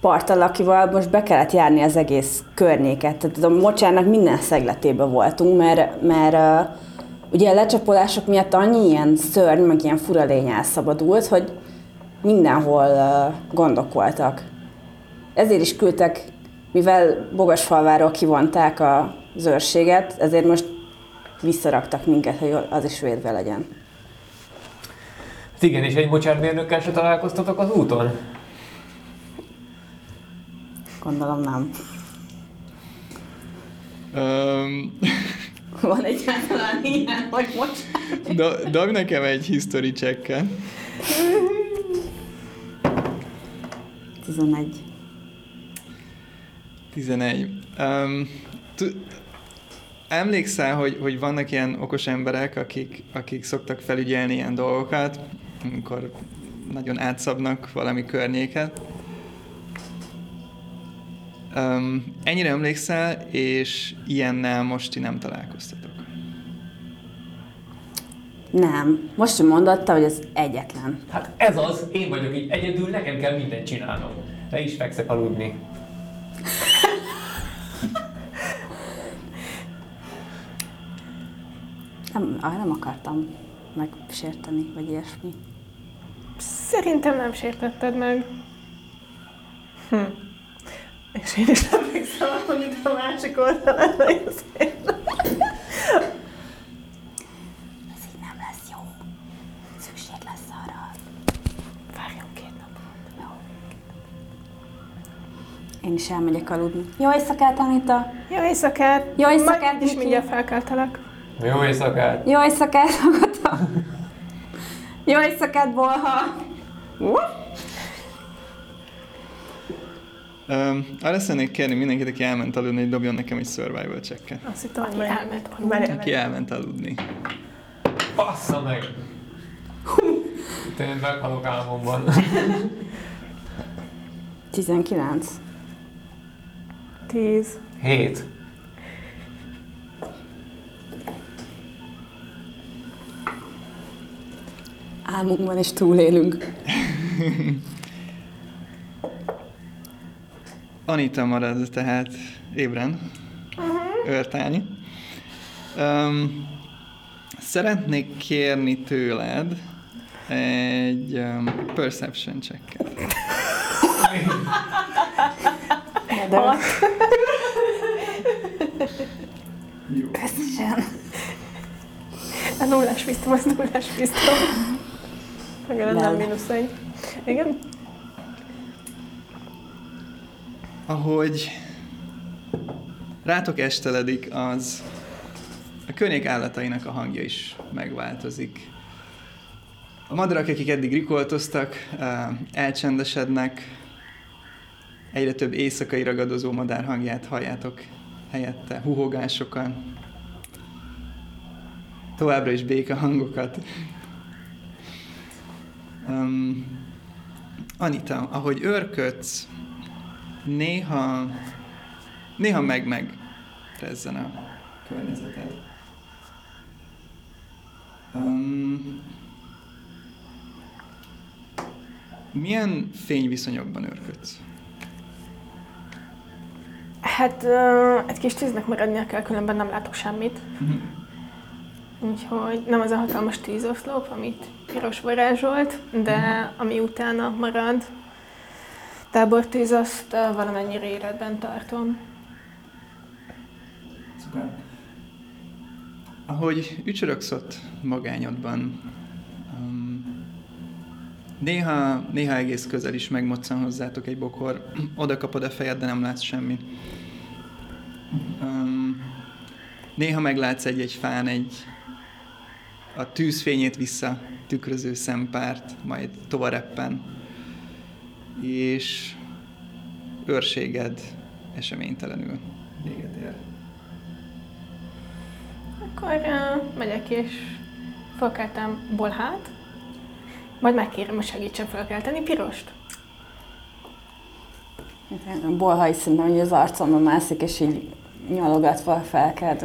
partalakival most be kellett járni az egész környéket. Tehát a mocsárnak minden szegletében voltunk, mert, mert ö, ugye a lecsapolások miatt annyi ilyen szörny, meg ilyen fura lény elszabadult, hogy mindenhol ö, gondok voltak. Ezért is küldtek, mivel Bogasfalváról kivonták az őrséget, ezért most visszaraktak minket, hogy az is védve legyen. Hát igen, és egy mocsármérnökkel se találkoztatok az úton? Gondolom nem. Um, Van egyáltalán ilyen, hogy most... do, dob nekem egy history checket. 11. 11. Um, t- emlékszel, hogy, hogy vannak ilyen okos emberek, akik, akik szoktak felügyelni ilyen dolgokat, amikor nagyon átszabnak valami környéket. Um, ennyire emlékszel, és ilyennel most ti nem találkoztatok. Nem. Most sem mondotta, hogy ez egyetlen. Hát ez az, én vagyok így egyedül, nekem kell mindent csinálnom. Le is fekszek aludni. Nem, ah, nem akartam megsérteni, vagy ilyesmi. Szerintem nem sértetted meg. Hm. És én is emlékszem, hogy itt a másik oldalán. Ez így nem lesz jó. Szükség lesz arra. Várjunk két napot. Én is elmegyek aludni. Jó éjszakát, Anita! Jó éjszakát! Jó éjszakát, Majd is mindjárt felkeltelek. Jó éjszakát! Jó éjszakát, Agata! Jó éjszakát, Bolha! Um, arra szeretnék kérni mindenkit, aki elment aludni, hogy dobjon nekem egy survival checket. Azt hittem, hogy Aki már elment már Aki elment aludni. Bassza meg! Tényleg meghalok álmomban. 19. Tíz. Hét. Álmunkban is túlélünk. Anita marad tehát ébren, őrtálni. Um, szeretnék kérni tőled egy um, perception checket. De Köszönöm. A nullás biztos, az nullás biztos. Nem. mínusz egy. Igen? Ahogy rátok esteledik, az a környék állatainak a hangja is megváltozik. A madarak, akik eddig rikoltoztak, elcsendesednek, egyre több éjszakai ragadozó madár hangját halljátok helyette, huhogásokat, továbbra is béka hangokat. Um, Anita, ahogy őrködsz, néha, néha meg-meg rezzen a környezeted. Um, milyen fényviszonyokban őrködsz? Hát egy kis tűznek maradnia kell, különben nem látok semmit. Úgyhogy nem az a hatalmas tűzoszlop, amit piros varázsolt, de ami utána marad, tábortűz, azt valamennyire életben tartom. Szuper. ahogy ücsörögsz magányodban, um, néha, néha egész közel is megmoccan hozzátok egy bokor, oda kapod a fejed, de nem látsz semmit. Um, néha meglátsz egy-egy fán egy a tűzfényét vissza tükröző szempárt, majd tovareppen, és őrséged eseménytelenül véget ér. Akkor uh, megyek és felkeltem bolhát, majd megkérem, hogy segítsen felkelteni pirost. Bolha is szerintem, hogy az arcomba mászik, és így nyalogatva felkelt.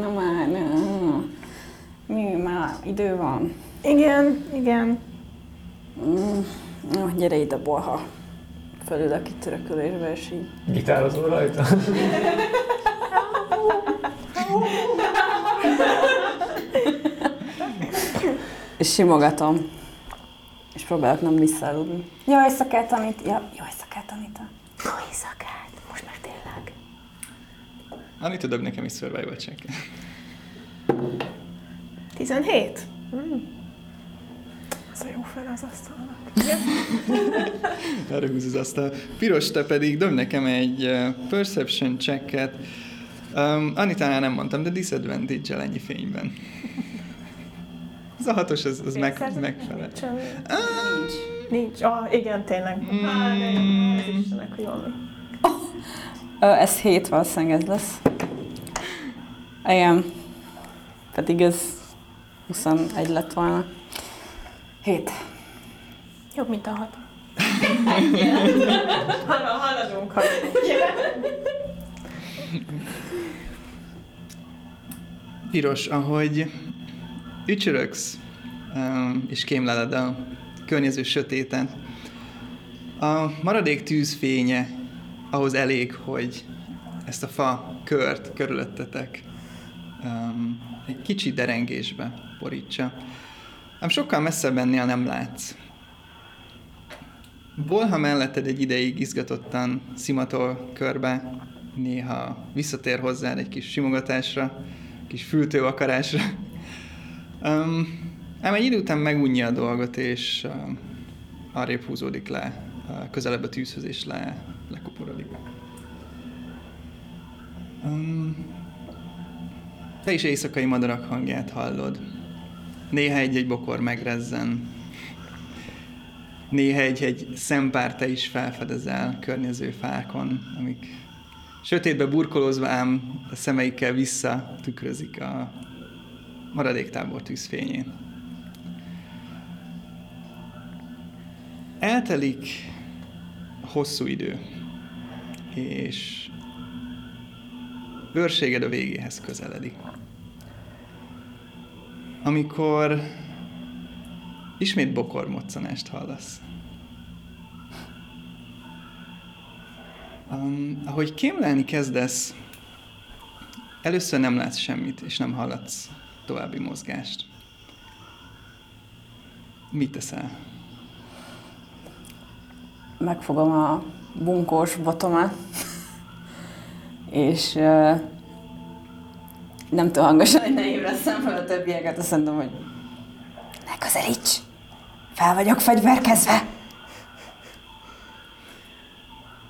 Na már, mi, már idő van. Igen, igen. Mm, no, gyere ide, Bolha. Fölülök itt törökülésbe, és így. Gitározol rajta? és simogatom. És próbálok nem visszaaludni. Jó éjszakát, amit... Ja, jó éjszakát, Anita. Jó éjszakát. Most meg tényleg. Anita dob nekem is survival check 17? Mm. Ez a jó fel az asztalnak. Erre húz az asztal. Piros, te pedig dob nekem egy uh, perception checket. Um, Anitánál nem mondtam, de disadvantage ennyi fényben. Ez a hatos, az, az meg, megfelel. Nincs. Nincs. Ah, igen, tényleg. Mm. Ah, jó, az Istenek, hogy valami. Ö, ez 7 valószínűleg ez lesz. Igen. Pedig ez 21 lett volna. 7. Jobb, mint a hat. Hall- Haladunk, haladunk. Piros, ahogy ücsörögsz um, és kémleled a környező sötétet, a maradék tűzfénye ahhoz elég, hogy ezt a fa kört körülöttetek um, egy kicsi derengésbe borítsa. Ám sokkal messzebb ennél nem látsz. Bolha melletted egy ideig izgatottan szimatol körbe, néha visszatér hozzád egy kis simogatásra, kis fültő akarásra. Um, ám egy idő után megunja a dolgot, és uh, arrébb húzódik le, uh, közelebb a tűzhöz, és le, lekuporodik. Um, te is éjszakai madarak hangját hallod. Néha egy-egy bokor megrezzen. Néha egy-egy szempár te is felfedezel környező fákon, amik sötétbe burkolózva ám a szemeikkel vissza tükrözik a maradéktábor tűzfényét. Eltelik hosszú idő, és őrséged a végéhez közeledik. Amikor ismét bokormoccanást hallasz. Um, ahogy kémlelni kezdesz, először nem látsz semmit, és nem hallatsz további mozgást. Mit teszel? Megfogom a bunkós botomat, és uh, nem tudom hangosan, hogy ne ébreszem fel a többieket, azt mondom, hogy ne közelíts! Fel vagyok fegyverkezve!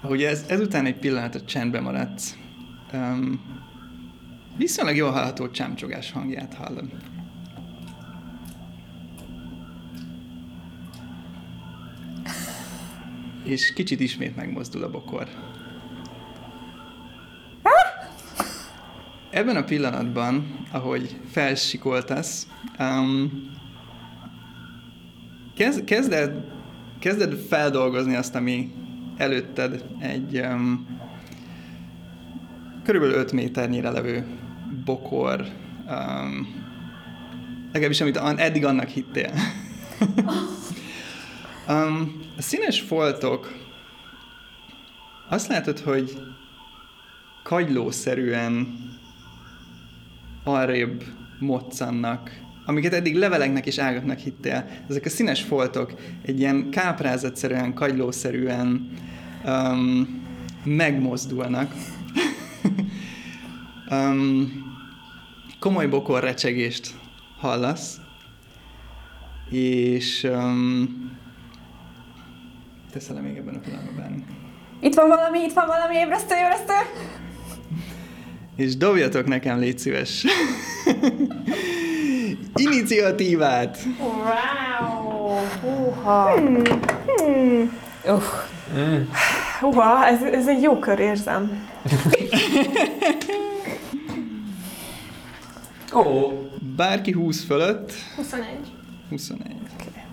Ahogy ez, ezután egy pillanatot csendbe maradsz, um, viszonylag jól hallható csámcsogás hangját hallod. És kicsit ismét megmozdul a bokor. Ebben a pillanatban, ahogy felsikoltasz, um, kezd, kezded, kezded feldolgozni azt, ami előtted egy um, körülbelül 5 méternyire levő bokor, um, legalábbis amit eddig annak hittél. um, a színes foltok azt látod, hogy kagylószerűen arrébb moccannak, amiket eddig leveleknek és ágaknak hittél. Ezek a színes foltok egy ilyen káprázatszerűen, kagylószerűen um, megmozdulnak. um, komoly bokorrecsegést hallasz, és um, teszel még ebben a pillanatban. Itt van valami, itt van valami ébresztő, ébresztő! És dobjatok nekem, légy szíves. Iniciatívát! Wow! Húha! Uff, Mm. Húha, ez, ez egy jó kör érzem. Ó, Bárki 20 fölött, 21. 21.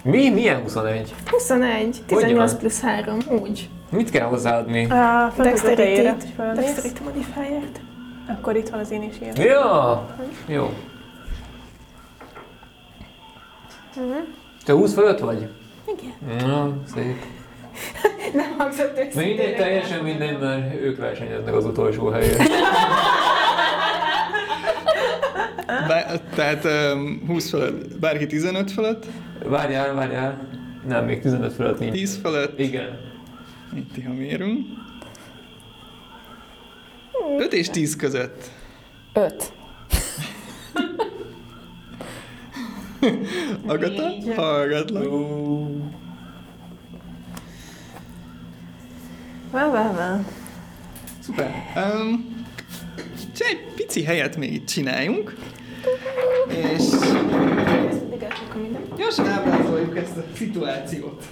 mi? Milyen 21? 21. Hogy 18 van? plusz 3. Úgy. Mit kell hozzáadni? A Dexterity-re, Dexterity. modifier-t. Akkor itt van az én is ilyen. Ja, jó. Te 20 fölött vagy? Igen. Na, szép. Nem hangzott őszintén. Mindegy, teljesen mindegy, mert ők versenyeznek az utolsó helyért. Bá- tehát um, 20 fölött, bárki 15 fölött, Várjál, várjál. Nem, még 15 fölött nincs. 10 fölött, Igen. itt ha mérünk. 5 és 10 között. öt. Agata, Négy. hallgatlak. Vá, vá, vá. Szuper. Um, egy pici helyet még itt csináljunk. És gyorsan ábrázoljuk ezt a szituációt.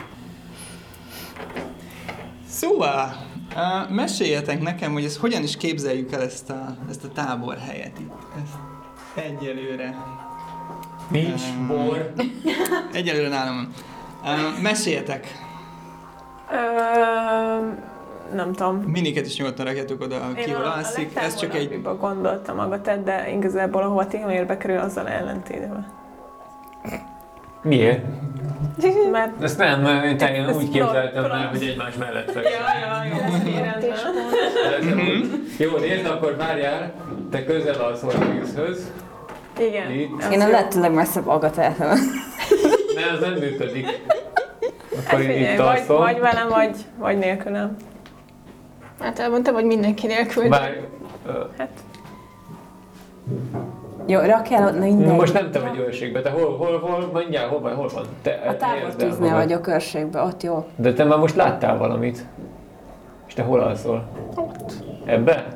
Szóval, uh, meséljetek nekem, hogy ezt hogyan is képzeljük el ezt a, ezt a táborhelyet itt. Ezt egyelőre. Nincs bor. Egyelőre nálam van. Uh, meséljetek. Ö, nem tudom. Miniket is nyugodtan rakjátok oda, ki hol alszik. Ez csak egy... gondoltam magatet, de igazából ahova Tihamérbe kerül, azzal ellentétben. Miért? Mert... Ezt nem, én teljesen Ez úgy képzeltem el, hogy egymás mellett Ja, fekszik. ja, jó, nézd, akkor várjál, te közel alszol a vízhöz. Igen. Itt. az Én a lehető legmesszebb agatától. Ne, ez nem működik. Hát Akkor figyelj, itt vagy, vagy velem, vagy, vagy nélkülem. Általában te vagy mindenki nélkül. Várj, ö, Hát, Jó, rakjál ott, na mindegy. most nem te vagy őrségbe, te hol, hol, hol, mondjál, hol hol van? Te, A tábortűznél vagyok őrségben, ott jó. De te már most láttál valamit. És te hol alszol? Ott. Ebbe?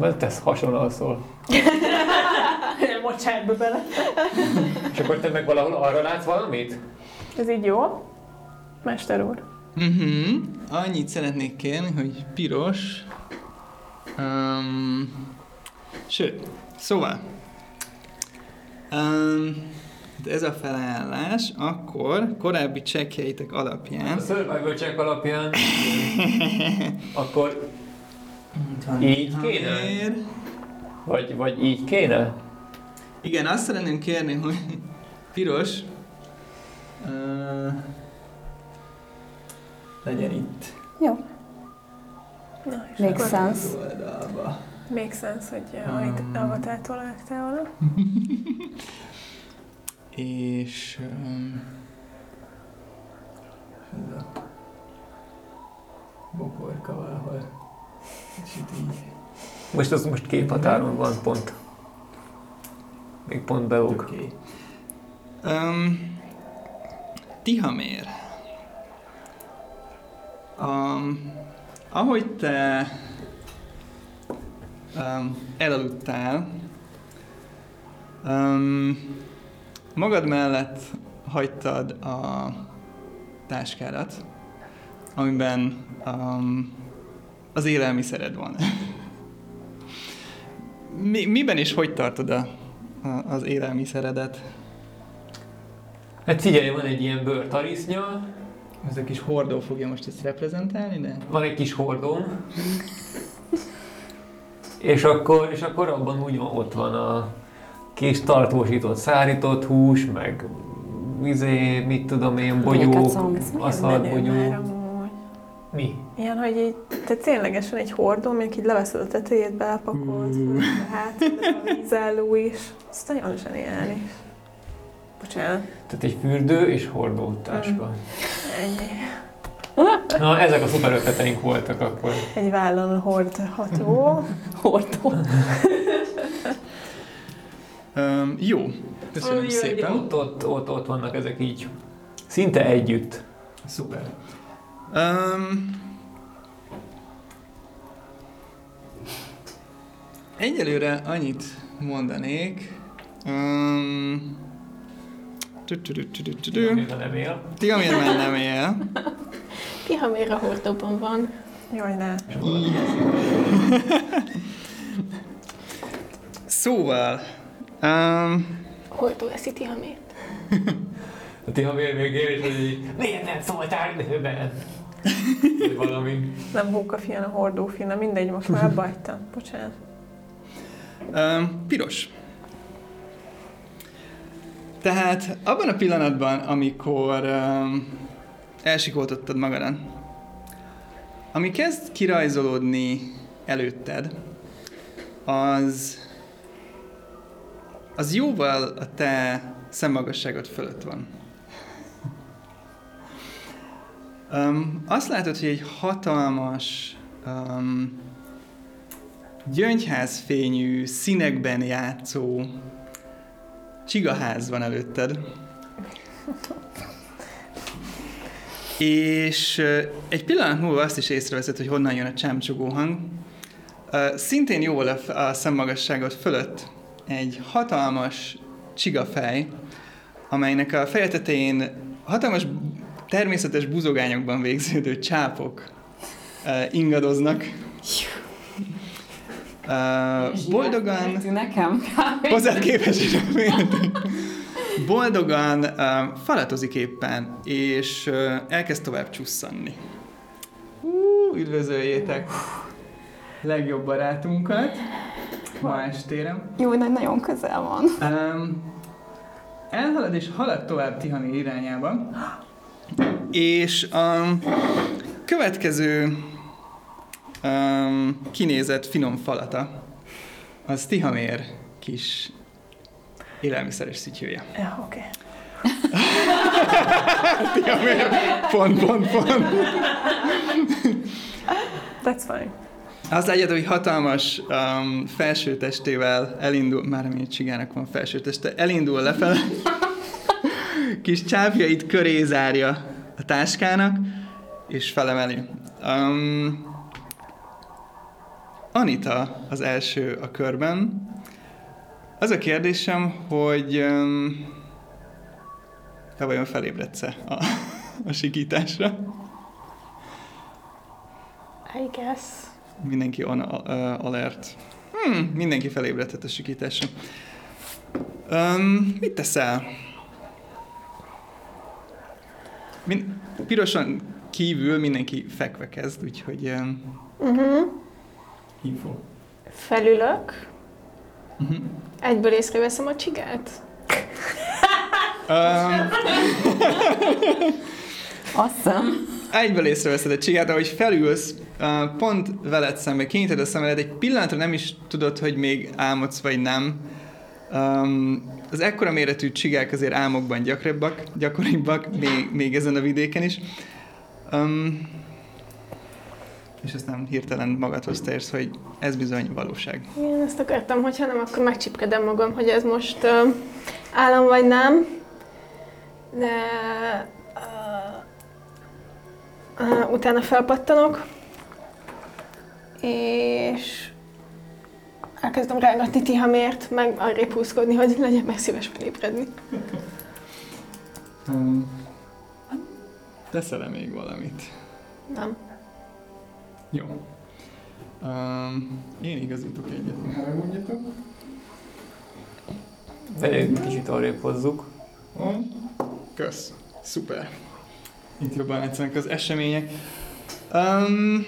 Mert te hasonló alszol. be bele. És akkor te meg valahol arra látsz valamit? Ez így jó? Mester úr. Mhm. Annyit szeretnék kérni, hogy piros. Um, sőt, szóval. Um, ez a felállás, akkor korábbi csekkjeitek alapján A survival check alapján akkor így kéne? Vagy, vagy így kéne? Igen, azt szeretném kérni, hogy piros uh, legyen itt. Jó. Na, és Makes akkor sense. Make sense, hogy Um. itt avatától láttál volna. És... Um, ez a bokorka valahol. És itt így. Most az most képhatáron van pont. Még pont belóg. Oké. Okay. Um, Tihamér. Um, ahogy te um, elaludtál, um, magad mellett hagytad a táskádat, amiben um, az élelmiszered van. Mi, miben és hogy tartod a, a, az élelmiszeredet? Hát figyelj, van egy ilyen bőrtarisznya, Ez a kis hordó fogja most ezt reprezentálni, de... van egy kis hordóm, és akkor, és akkor abban úgy van, ott van a kis tartósított, szárított hús, meg izé, mit tudom én, milyen aszalt bogyó. Mi? Ilyen, hogy így, te ténylegesen egy hordó, még így leveszed a tetejét, belepakolsz, hát a vízálló is. Ez nagyon zseniális. Bocsánat, Tehát egy fürdő és hordó táska. ennyi. Na, ezek a szuper ötleteink voltak akkor. Egy vállon hordható. Hordó. Um, jó, köszönöm Ugye, szépen. Ott, ott, ott, ott vannak ezek így. Szinte együtt. Szuper. Um, egyelőre annyit mondanék. Um, Miért nem él? Ti, amiért már nem él. Tihamér a hordóban van. Jaj, ne. Szóval, um, Hordó eszi Tihamért. A ti havér még él, és hogy így, miért nem szóltál időben? Vagy valami. Nem hókafia, a hordófia, na mindegy, most már abba hagytam. Bocsánat. um, piros. Tehát abban a pillanatban, amikor um, elsikoltottad magadat, ami kezd kirajzolódni előtted, az az jóval a te szemmagasságod fölött van. Um, azt látod, hogy egy hatalmas, um, gyöngyházfényű, színekben játszó csigaház van előtted. És egy pillanat múlva azt is észreveszed, hogy honnan jön a csámcsogó hang. Szintén jóval a, szemmagasságod fölött egy hatalmas csigafej, amelynek a feje tetején hatalmas természetes buzogányokban végződő csápok ingadoznak. Ö, boldogan... Nekem. Hozzád képest is Boldogan uh, falatozik éppen, és uh, elkezd tovább csusszanni. Uh, üdvözöljétek legjobb barátunkat ma estére. Jó, hogy nagyon közel van. Um, elhalad és halad tovább Tihani irányába, és a következő um, kinézett finom falata az Tihamér kis élelmiszeres szütyője. Ja, oké. Tihamér, pont, pont, pont. That's fine. Azt látjátok, hogy hatalmas um, felsőtestével elindul, már ami egy csigának van felsőteste, elindul lefele, kis csápjait köré zárja a táskának, és felemeli. Um, Anita az első a körben. Az a kérdésem, hogy um, te vajon felébredsz-e a, a sikításra? I guess. Mindenki on uh, alert. Hmm, mindenki felébredhet a sikításra. Um, mit teszel? Min- pirosan kívül mindenki fekve kezd, úgyhogy um, Uh-huh. Info. Felülök. Uh-huh. Egyből észreveszem a csigát. Um, hiszem. egyből észreveszed a csigát, ahogy felülsz, uh, pont veled szembe, kinyited a szemedet, egy pillanatra nem is tudod, hogy még álmodsz vagy nem. Um, az ekkora méretű csigák azért álmokban gyakrabbak, gyakoribbak, még, még ezen a vidéken is. Um, és aztán hirtelen magadhoz térsz, hogy ez bizony valóság. Igen, ezt akartam, hogyha nem, akkor megcsipkedem magam, hogy ez most uh, állam vagy nem. De uh, uh, utána felpattanok, és elkezdem rágatni Tihamért, meg arrébb húzkodni, hogy legyen meg szíves felébredni. Um, teszel-e még valamit? Nem. Jó. Um, én igazítok egyet, ne haragudjatok. De egy kicsit arrébb hozzuk. Kösz. Szuper. Itt jobban látszanak az események. Um,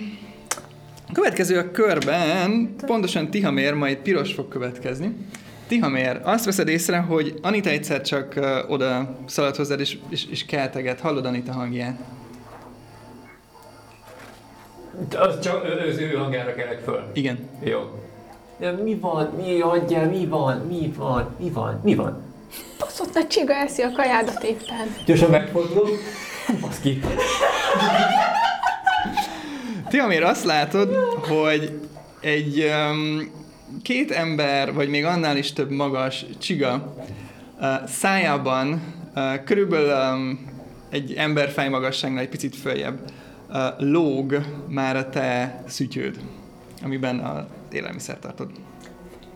a következő a körben, pontosan Tihamér, majd piros fog következni. Tihamér, azt veszed észre, hogy Anita egyszer csak uh, oda szalad hozzád, és, és, és kelteget. Hallod Anita hangját? Az csak az ő hangjára kelek föl. Igen. Jó. De mi van? Mi adja? Mi van? Mi van? Mi van? Mi van? Baszott nagy csiga eszi a kajádat éppen. Gyorsan megfordulok. Basz ki. Tiamir, azt látod, hogy egy um, két ember, vagy még annál is több magas csiga uh, szájában uh, körülbelül um, egy emberfej magasságnál egy picit följebb uh, lóg már a te szütyőd, amiben a élelmiszer tartod.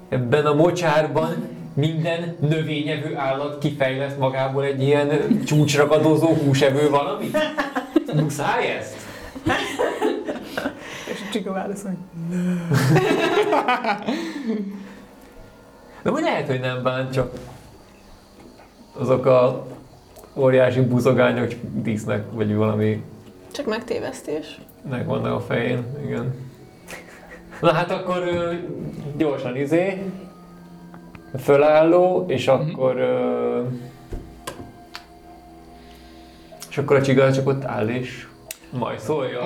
Ebben a mocsárban minden növényevő állat kifejleszt magából egy ilyen csúcsragadozó húsevő valamit? Muszáj ezt? És a csika válaszol, hogy De vagy lehet, hogy nem bánt, csak azok a óriási buzogányok dísznek, vagy valami Csak megtévesztés. megvannak a fején, igen. Na hát akkor gyorsan izé, fölálló, és akkor ö, és akkor a csiga csak ott áll és majd szólja.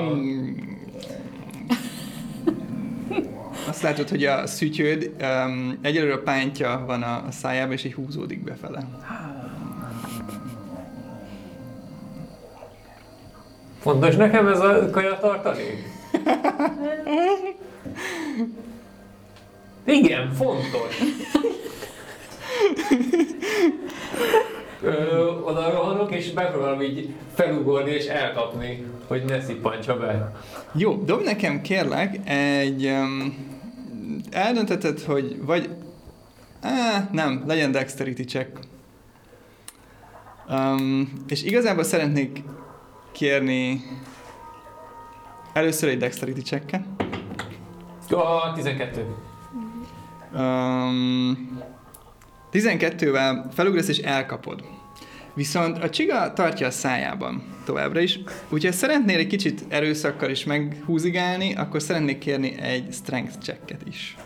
Azt látod, hogy a szütyőd um, egyelőre a pántja van a, szájában, és így húzódik befele. Fontos nekem ez a kajatartalék? Igen, fontos. Ö, oda rohanok, és megpróbálom így felugorni és elkapni, hogy ne szippantsa be. Jó, dob nekem kérlek egy... Um, eldöntheted, hogy vagy... Á, nem, legyen dexterity check. Um, és igazából szeretnék kérni először egy dexterity checket. Ah, 12. Um, 12-vel felugrasz és elkapod. Viszont a csiga tartja a szájában továbbra is. Úgyha szeretnél egy kicsit erőszakkal is meghúzigálni, akkor szeretnék kérni egy strength checket is.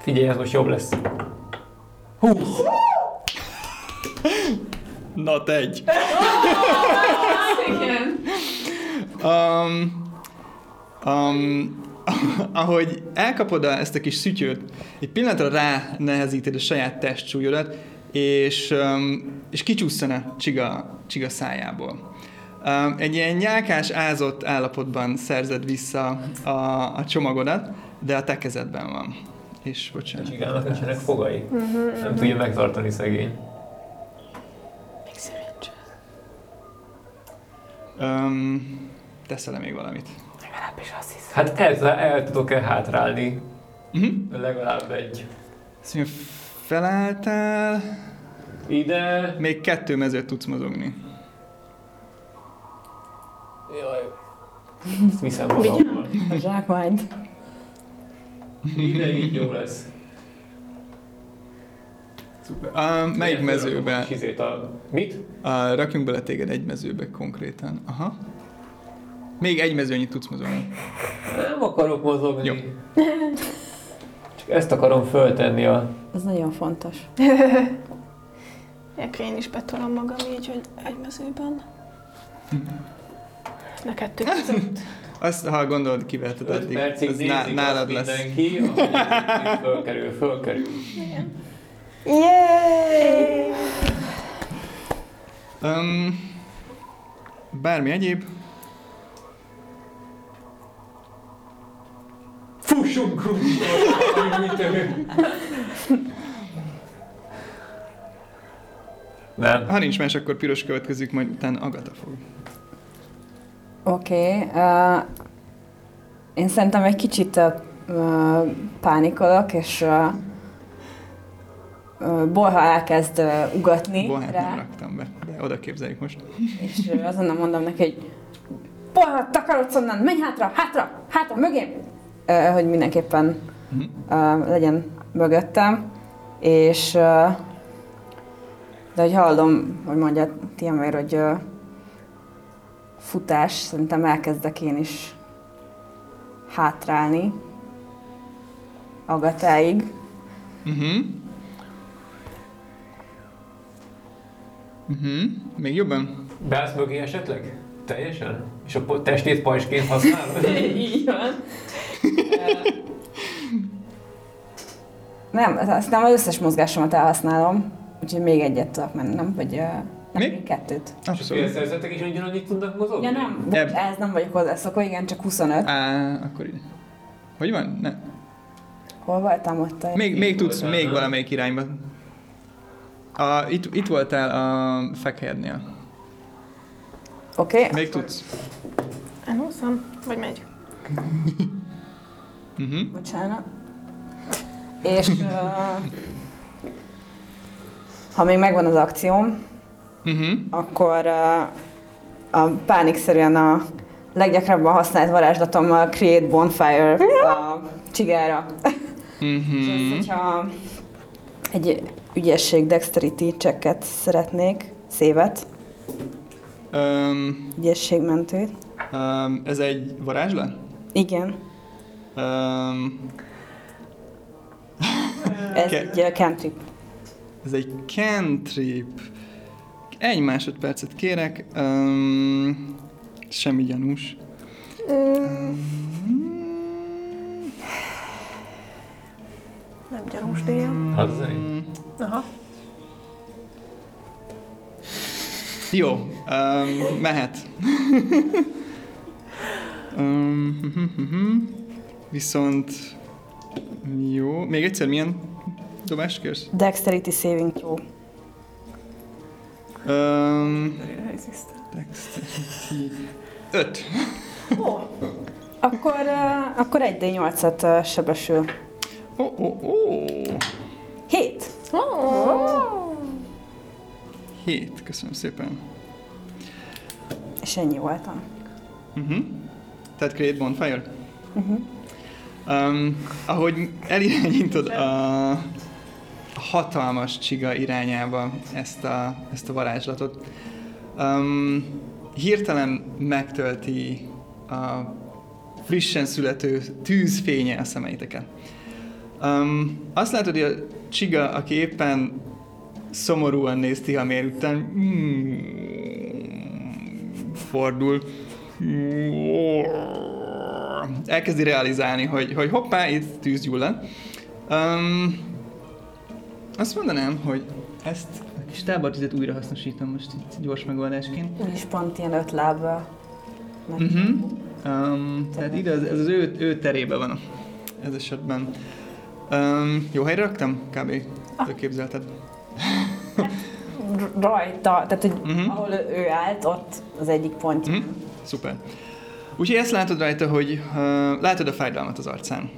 Figyelj, ez most jobb lesz. 20. Not egy. Igen. Um, um, ahogy elkapod a, ezt a kis szütyőt, egy pillanatra rá nehezíted a saját testsúlyodat, és, um, és kicsúszson a csiga, csiga szájából. Um, egy ilyen nyálkás, ázott állapotban szerzed vissza a, a csomagodat, de a te kezedben van. És A bocsánat. csigának nincsenek fogai. Nem tudja megtartani szegény. Um, teszel még valamit? legalábbis azt hiszem. Hát ez, el tudok-e hátrálni? Uh-huh. Legalább egy. Azt mondja, felálltál, Ide. még kettő mezőt tudsz mozogni. Jaj. Ezt viszem magammal. A zsákmányt. Ide így jó lesz. Szuper. Uh, melyik mezőbe? A... Mit? Uh, rakjunk bele téged egy mezőbe konkrétan. Aha. Még egy mezőnyit tudsz mozogni. Nem akarok mozogni. Jó. Csak ezt akarom föltenni a... Az nagyon fontos. Akkor én is betolom magam így, hogy egy mezőben. Ne kettő között. Azt, ha gondolod, kiveheted 5 addig. percig Ez nálad lesz. mindenki, ez fölkerül, fölkerül. Yay! Um, bármi egyéb? Fussunk! Nem. Ha nincs más, akkor piros következik, majd utána Agata fog. Oké. Okay, uh, én szerintem egy kicsit uh, pánikolok, és uh, Borha elkezd ugatni Bohát nem rá, raktam be, de oda képzeljük most. és azonnal mondom neki, hogy Borha, takarodsz onnan, menj hátra, hátra, hátra, mögém! Hogy mindenképpen Mhm. uh, legyen mögöttem, és de hogy hallom, hogy mondja Tiamér, hogy futás, szerintem elkezdek én is hátrálni Agatáig. Uh-huh. Uh-huh. Még jobban? Beállsz mögé esetleg? Teljesen? És a testét pajsként használod? Így van. Nem, azt nem az összes mozgásomat elhasználom, úgyhogy még egyet tudok mennem, vagy uh, Még? Kettőt. És a Abszolút. félszerzetek is ugyanannyit tudnak mozogni? Ja nem, Ebb- ez nem vagyok hozzászokva, igen, csak 25. Á, akkor ide. Hogy van? Ne. Hol voltam ott? Még, még tudsz, még nem? valamelyik irányba. A, itt, itt voltál a fekhérnél. Oké, okay. Még tudsz. Elhúzom? Vagy megy? Uh-huh. bocsánat. És uh, ha még megvan az akcióm, Uh-huh. akkor uh, a pánikszerűen a leggyakrabban használt varázslatommal Create Bonfire a csigára. És Uh-huh. ezt, hogyha egy ügyesség dexterity checket szeretnék, szévet, Um, ügyességmentőt. um, ez egy varázslat? Igen, Um, ez egy uh, cantrip. ez egy cantrip. Egy másodpercet kérek. Um, semmi gyanús. Nem gyanús. Az az egy. Aha. Jó, um, mehet. um, viszont jó. Még egyszer milyen dobást kérsz? Dexterity saving throw. Um, dexterity. Öt. Akkor, uh, akkor egy D8-at uh, sebesül. Ó, ó, ó. Hét. Hét, köszönöm szépen. És ennyi voltam. Uh-huh. Tehát Create Bonfire? Uh-huh. Um, ahogy elirányítod a, a hatalmas csiga irányába ezt a, ezt a varázslatot, um, hirtelen megtölti a frissen születő tűzfénye a szemeiteket. Um, azt látod, hogy a csiga, aki éppen szomorúan néz Tihamér után, mm, fordul, elkezdi realizálni, hogy, hogy hoppá, itt tűz gyullad. Um, azt mondanám, hogy ezt a kis tábortüzet újra hasznosítom most itt gyors megoldásként. Úgyis pont ilyen öt lábbal. Uh-huh. Um, tehát ide az, ez az ő, ő terébe van ez esetben. Um, jó helyre raktam? Kb. Ah. képzelted. Rajta, tehát hogy uh-huh. ahol ő- állt, ott az egyik pont. Mhm. Szuper. Úgyhogy ezt látod rajta, hogy uh, látod a fájdalmat az arcán.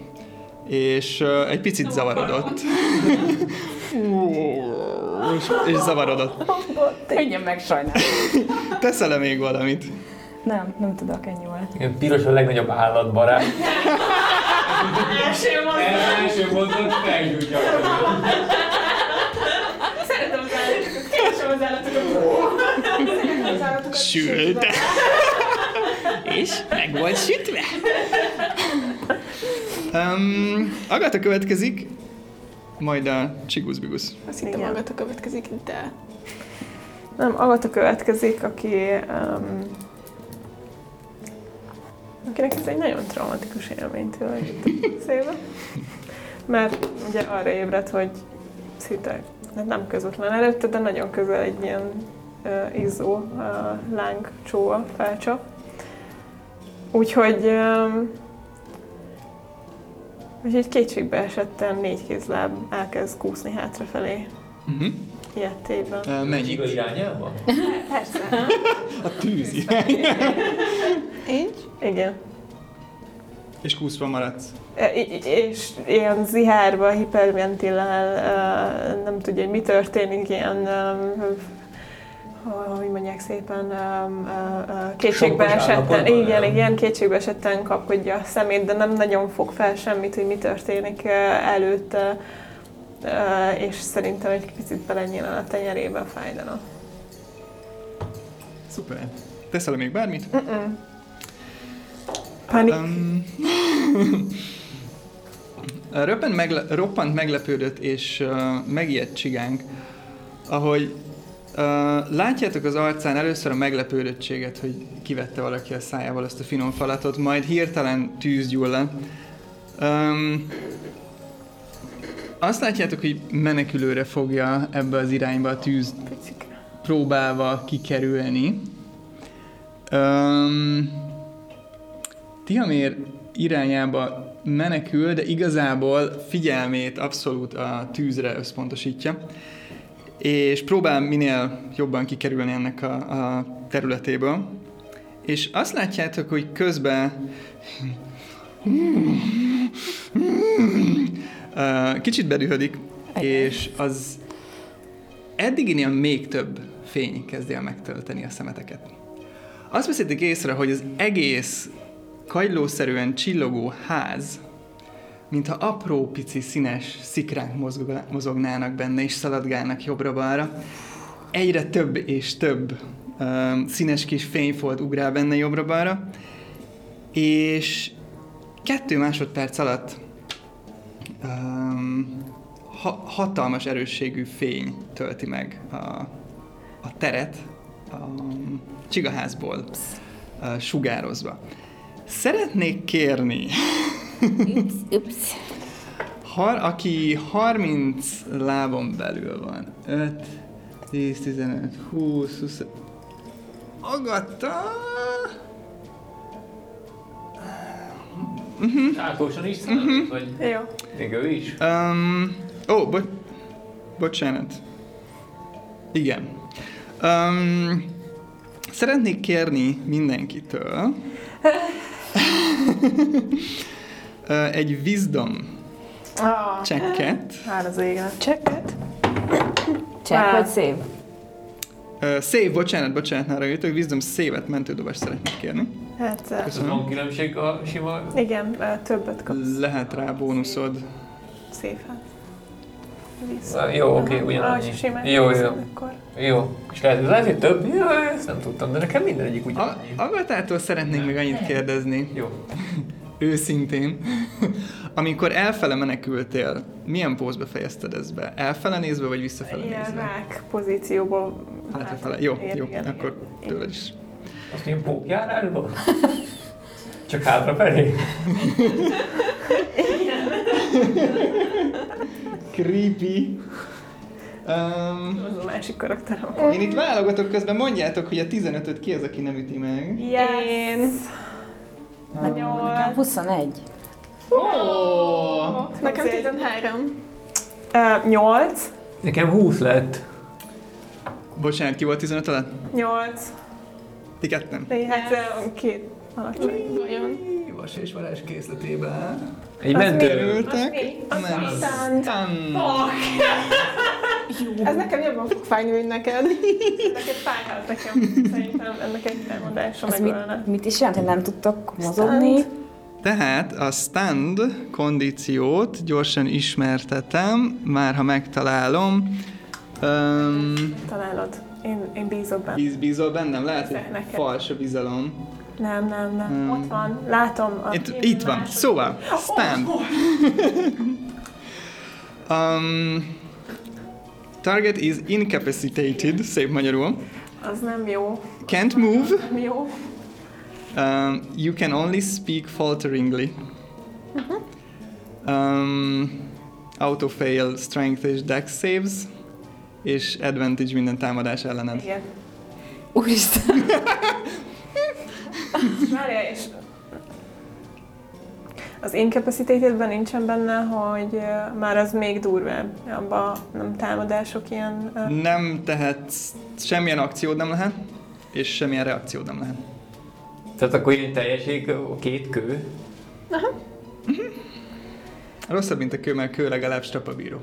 És uh, egy picit zavarodott. és, és zavarodott. Könnyen megsajnálom. Teszel-e még valamit? Nem, nem tudok, ennyi volt. Igen, piros a legnagyobb állatbarát. Első Első mondat felgyújtja. Szeretem az állatokat, keresem az állatokat. Szeretem az állatokat. Sült. és meg volt sütve. Um, Agata következik, majd a Csiguszbigusz. Azt hittem. Agata következik, de... Nem, Agata következik, aki... Um, akinek ez egy nagyon traumatikus élmény tulajdonképpen szépen. Mert ugye arra ébredt, hogy szinte hát nem közvetlen előtte, de nagyon közel egy ilyen uh, izzó uh, láng csóva felcsap. Úgyhogy um, úgyhogy kétségbe esetten négy kézláb elkezd kúszni hátrafelé Uh-huh. Mennyi mennyit? irányába? Persze. A tűz irány. Így? Igen. És kúszva maradsz. E, i- i- És ilyen zihárba, hiperventilál, e, nem tudja, hogy mi történik, ilyen, em, hogy mondják szépen, e, e, kétségbe esetten, igen, nem? igen, kétségbe esetten kapkodja a szemét, de nem nagyon fog fel semmit, hogy mi történik e, előtte, e, és szerintem egy picit belenyílen a tenyerében fájdana. Szuper. Teszel még bármit? Panik. Um, Röppen megle- roppant meglepődött és uh, megijedt csigánk, ahogy uh, látjátok az arcán először a meglepődöttséget, hogy kivette valaki a szájával ezt a finom falatot, majd hirtelen tűz gyullad. Um, azt látjátok, hogy menekülőre fogja ebbe az irányba a tűz próbálva kikerülni. Um, Tihamér irányába menekül, de igazából figyelmét abszolút a tűzre összpontosítja, és próbál minél jobban kikerülni ennek a, a területéből. És azt látjátok, hogy közben kicsit bedühödik, és az eddiginél még több fény kezdi el megtölteni a szemeteket. Azt veszitek észre, hogy az egész kagylószerűen csillogó ház, mintha apró pici színes szikrák mozog- mozognának benne és szaladgálnak jobbra-balra. Egyre több és több ö, színes kis fényfolt ugrál benne jobbra-balra, és kettő másodperc alatt um, ha, hatalmas erősségű fény tölti meg a, a teret a csigaházból uh, sugározva. Szeretnék kérni, Ups, ups. har, aki 30 lábon belül van, 5, 10, 15, 20, 20, Agata! Átlagosan is számít, vagy Jó. még ő is? Um, ó, bo- bocsánat. Igen. Um, szeretnék kérni mindenkitől egy wisdom Ah, checket. hát az égen. Csekket? Check vagy szép? Uh, save, bocsánat, bocsánat, nára jöttök, wisdom save-et mentődobást szeretnék kérni. Hát, Ez Köszönöm. van különbség a sima... igen, többet kapsz. Lehet rá bónuszod. Szép hát. Vissza. Jó, oké, Aha, ugyanannyi. ah, Jó, jó. Akkor. Jó. És lehet, lehet, hogy több? Jó, ezt nem tudtam, de nekem mindegyik A, ugyanannyi. Agatától szeretnék még annyit kérdezni, Jó. őszintén. Amikor elfele menekültél, milyen pózba fejezted ezt be? Elfele nézve, vagy visszafele Ilyen nézve? rák pozícióban. Hátrafele. Jó, jó, igen, akkor igen. tőled is. Azt ilyen pókjárásban? Csak hátrafelé? Creepy. Um, Az a másik karakterem. én itt válogatok közben, mondjátok, hogy a 15-öt ki az, aki nem üti meg. Yes. Nekem Nyolc. 21. Oh! Nekem 13. Uh, 8. Nekem 20 lett. Bocsánat, ki volt 15 alatt? 8. Ti ketten. De hát két alacsony. Nagyon. Vas és varázs készletében. Egy mentő. Stand. Stun. Ez nekem jobban fog fájni, mint neked. Neked fájhat nekem. Szerintem ennek egy elmondása Ez megölne. mit, mit is jelent, hogy nem tudtok mozogni? Tehát a stand kondíciót gyorsan ismertetem, már ha megtalálom. Um, Találod. Én, én bízok benne. bíz, bízol bennem? Lehet, hogy Neked. fals a bizalom. Nem, nem, nem. Hmm. Ott van. Látom. A Itt, itt van. másod- Szóval, stand. um, target is incapacitated, szép magyarul. Az nem jó. Can't move. Nem jó. Um, you can only speak falteringly. Um, auto fail strength és dex saves, és advantage minden támadás ellened. Igen. Úristen. Várjál, és az incapacitatedben nincsen benne, hogy már az még durvább. Abban nem támadások ilyen... Nem tehetsz, semmilyen akciód nem lehet, és semmilyen reakciód nem lehet. Tehát akkor ilyen teljesség a két kő. Rosszabb, mint a kő, mert a kő legalább strapabíró.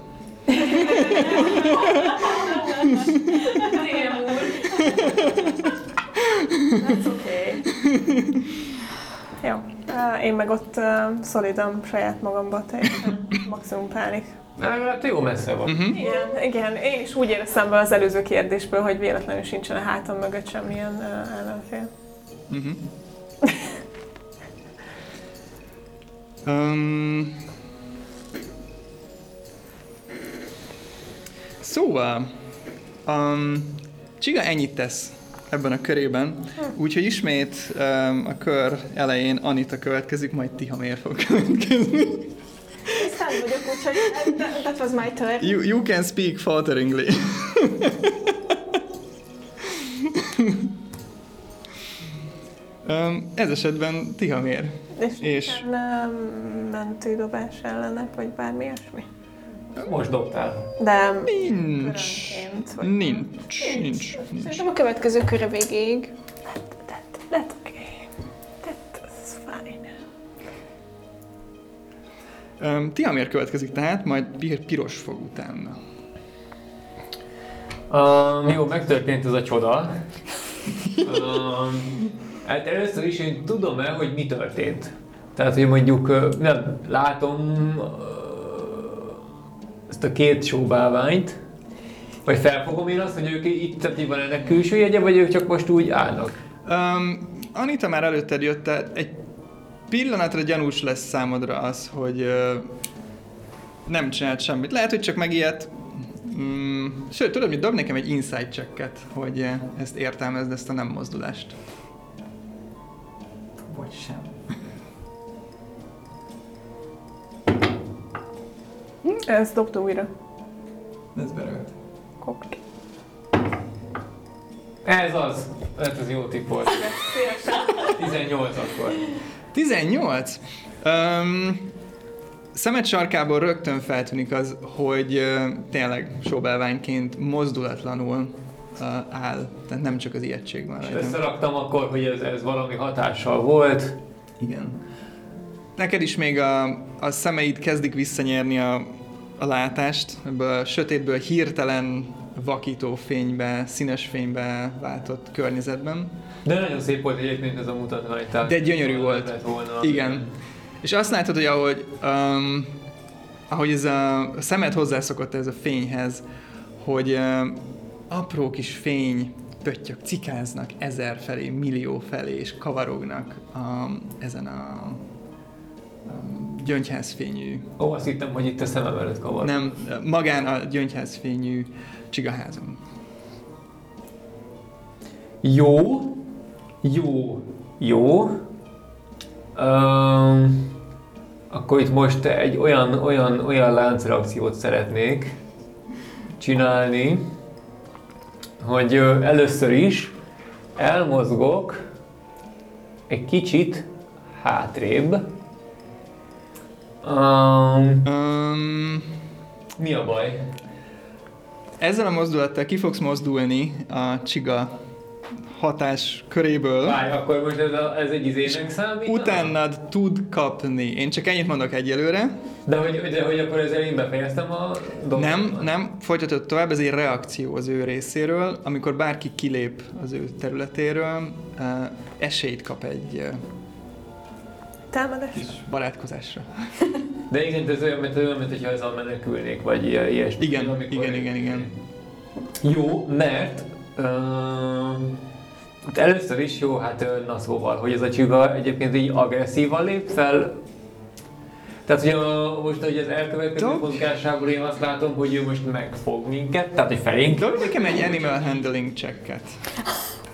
That's okay. Jó. Én meg ott uh, szolidam saját magamba, teljesen maximum pánik. Te jó messze van. Uh-huh. Igen, igen, én is úgy éreztem be az előző kérdésből, hogy véletlenül sincsen a hátam mögött semmilyen uh, ellenfél. Uh-huh. um, Szóval, um, Csiga ennyit tesz ebben a körében, hm. úgyhogy ismét um, a kör elején Anita következik, majd Tihamér fog következni. Tisztán vagyok, úgyhogy that, that was my turn. You, you can speak falteringly. um, ez esetben Tihamér. És, és... mentődobás ellenek, vagy bármi ilyesmi? Most dobtál. De Nincs. körönként, vagy... Nincs. Nincs. Nincs. Szerintem a következő köre végéig. That, that's okay. That's fine. Öm, Tihamér következik tehát, majd Pir- piros fog utána. Um, jó, megtörtént ez a csoda. Um, hát először is én tudom el, hogy mi történt. Tehát, hogy mondjuk ö, nem látom a két sóbálványt, vagy felfogom én azt, hogy ők itt, tehát van ennek külső jegye, vagy ők csak most úgy állnak? Um, Anita már előtted jött, tehát egy pillanatra gyanús lesz számodra az, hogy uh, nem csinált semmit. Lehet, hogy csak megijedt. Mm, sőt, tudod, mit dob nekem egy insight checket, hogy uh, ezt értelmezd, ezt a nem mozdulást. Vagy sem. Ezt dobta újra. Ez berölt. Kokt. Ez az! Hát ez jó tipp volt. 18 akkor. 18. Um, szemed sarkából rögtön feltűnik az, hogy uh, tényleg sóbelványként mozdulatlanul uh, áll. Tehát nem csak az ijegység van És rajta. összeraktam akkor, hogy ez, ez valami hatással volt. Igen. Neked is még a, a szemeid kezdik visszanyerni a, a látást, ebből a sötétből hirtelen vakító fénybe, színes fénybe váltott környezetben. De nagyon szép volt egyébként ez a mutatvány. tehát De gyönyörű volt. Volna. Igen. És azt látod, hogy ahogy, um, ahogy ez a, a szemed hozzászokott ez a fényhez, hogy um, apró kis fény pöttyök cikáznak ezer felé, millió felé, és kavarognak um, ezen a gyöngyházfényű, Ó, azt hittem, hogy itt a szemem előtt kavar. nem, magán a gyöngyházfényű csigaházon. Jó. Jó. Jó. Um, akkor itt most egy olyan, olyan, olyan láncreakciót szeretnék csinálni, hogy először is elmozgok egy kicsit hátrébb. Um, Um, mi a baj? ezzel a mozdulattal ki fogsz mozdulni a csiga hatás köréből. Várj, akkor most ez, a, ez egy izének számít? Utánad tud kapni. Én csak ennyit mondok egyelőre. De hogy, de hogy akkor ezzel én befejeztem a dolgot? Nem, nem, folytatod tovább, ez egy reakció az ő részéről. Amikor bárki kilép az ő területéről, uh, esélyt kap egy Támadás. barátkozásra. De igen, ez olyan, mint, olyan, mint hogyha ezzel menekülnék, vagy ilyesmi. Igen, amikor- igen, igen, igen. Jó, mert uh, hát először is jó, hát na szóval, hogy ez a csiga egyébként így agresszívan lép fel, tehát, hogy a, most, hogy az elkövetkező mozgásából én azt látom, hogy ő most megfog minket, tehát, hogy felénk. Dobj nekem egy animal handling checket.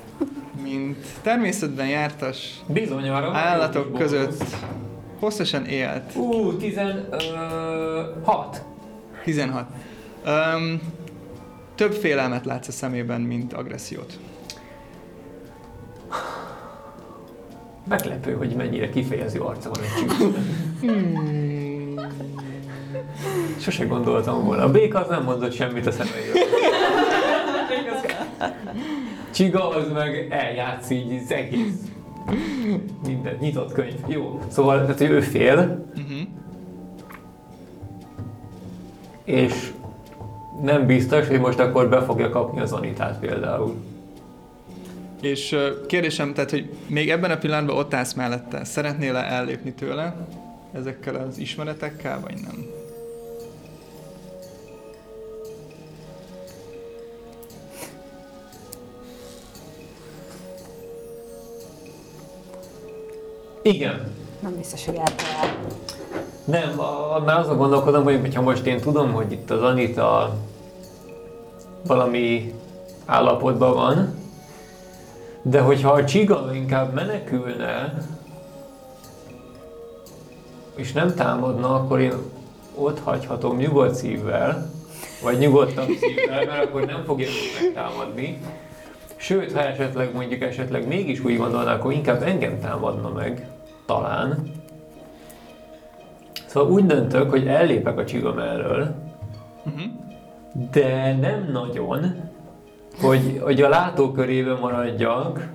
Mint természetben jártas Bizony arra. állatok között hosszasan élt. Ú, 16. 16. Um, több félelmet látsz a szemében, mint agressziót. Meglepő, hogy mennyire kifejező arca van egy csiga. Sose gondoltam volna. A béka az nem mondott semmit a szemeiről. Csiga az meg eljátsz így az egész. Minden nyitott könyv. Jó. Szóval, tehát hogy ő fél, Uh-huh. és nem biztos, hogy most akkor be fogja kapni az Anitát például. És kérdésem, tehát, hogy még ebben a pillanatban ott állsz mellette, szeretnél-e ellépni tőle ezekkel az ismeretekkel, vagy nem? Igen. Nem biztos, hogy eltalál. Nem, a- annál azon gondolkodom, hogy ha most én tudom, hogy itt az Anita valami állapotban van, de hogyha a csiga inkább menekülne, és nem támadna, akkor én ott hagyhatom nyugodt szívvel, vagy nyugodtabb szívvel, mert akkor nem fogja megtámadni. Sőt, ha esetleg mondjuk esetleg mégis úgy gondolná, akkor inkább engem támadna meg. Talán. Szóval úgy döntök, hogy ellépek a csiga mellől, Uh-huh. de nem nagyon, hogy, hogy a látókörében maradjak,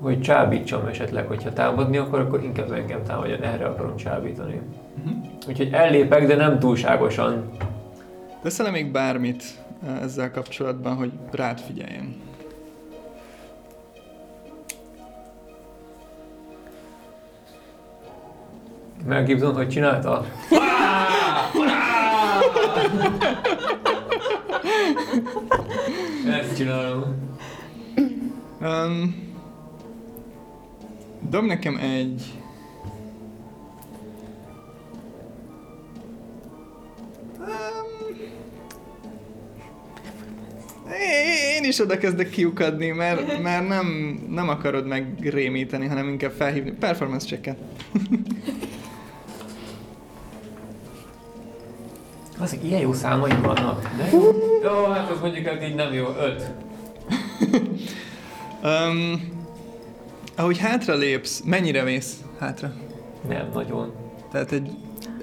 hogy csábítsam esetleg, hogyha támadni akar, akkor inkább engem támadjon, erre akarom csábítani. Uh-huh. Úgyhogy ellépek, de nem túlságosan. Teszel még bármit ezzel kapcsolatban, hogy rád figyeljen? Mel Gibson, hogy csinálta? Ezt csinálom. Um, dob nekem egy... Um, én is oda kezdek kiukadni, mert, mert nem, nem akarod megrémíteni, hanem inkább felhívni. Performance checket. Az ilyen jó számaim vannak. De jó. Jó, hát az mondjuk hát így nem jó. Öt. Um, ahogy hátra lépsz, mennyire mész hátra? Nem nagyon. Tehát egy,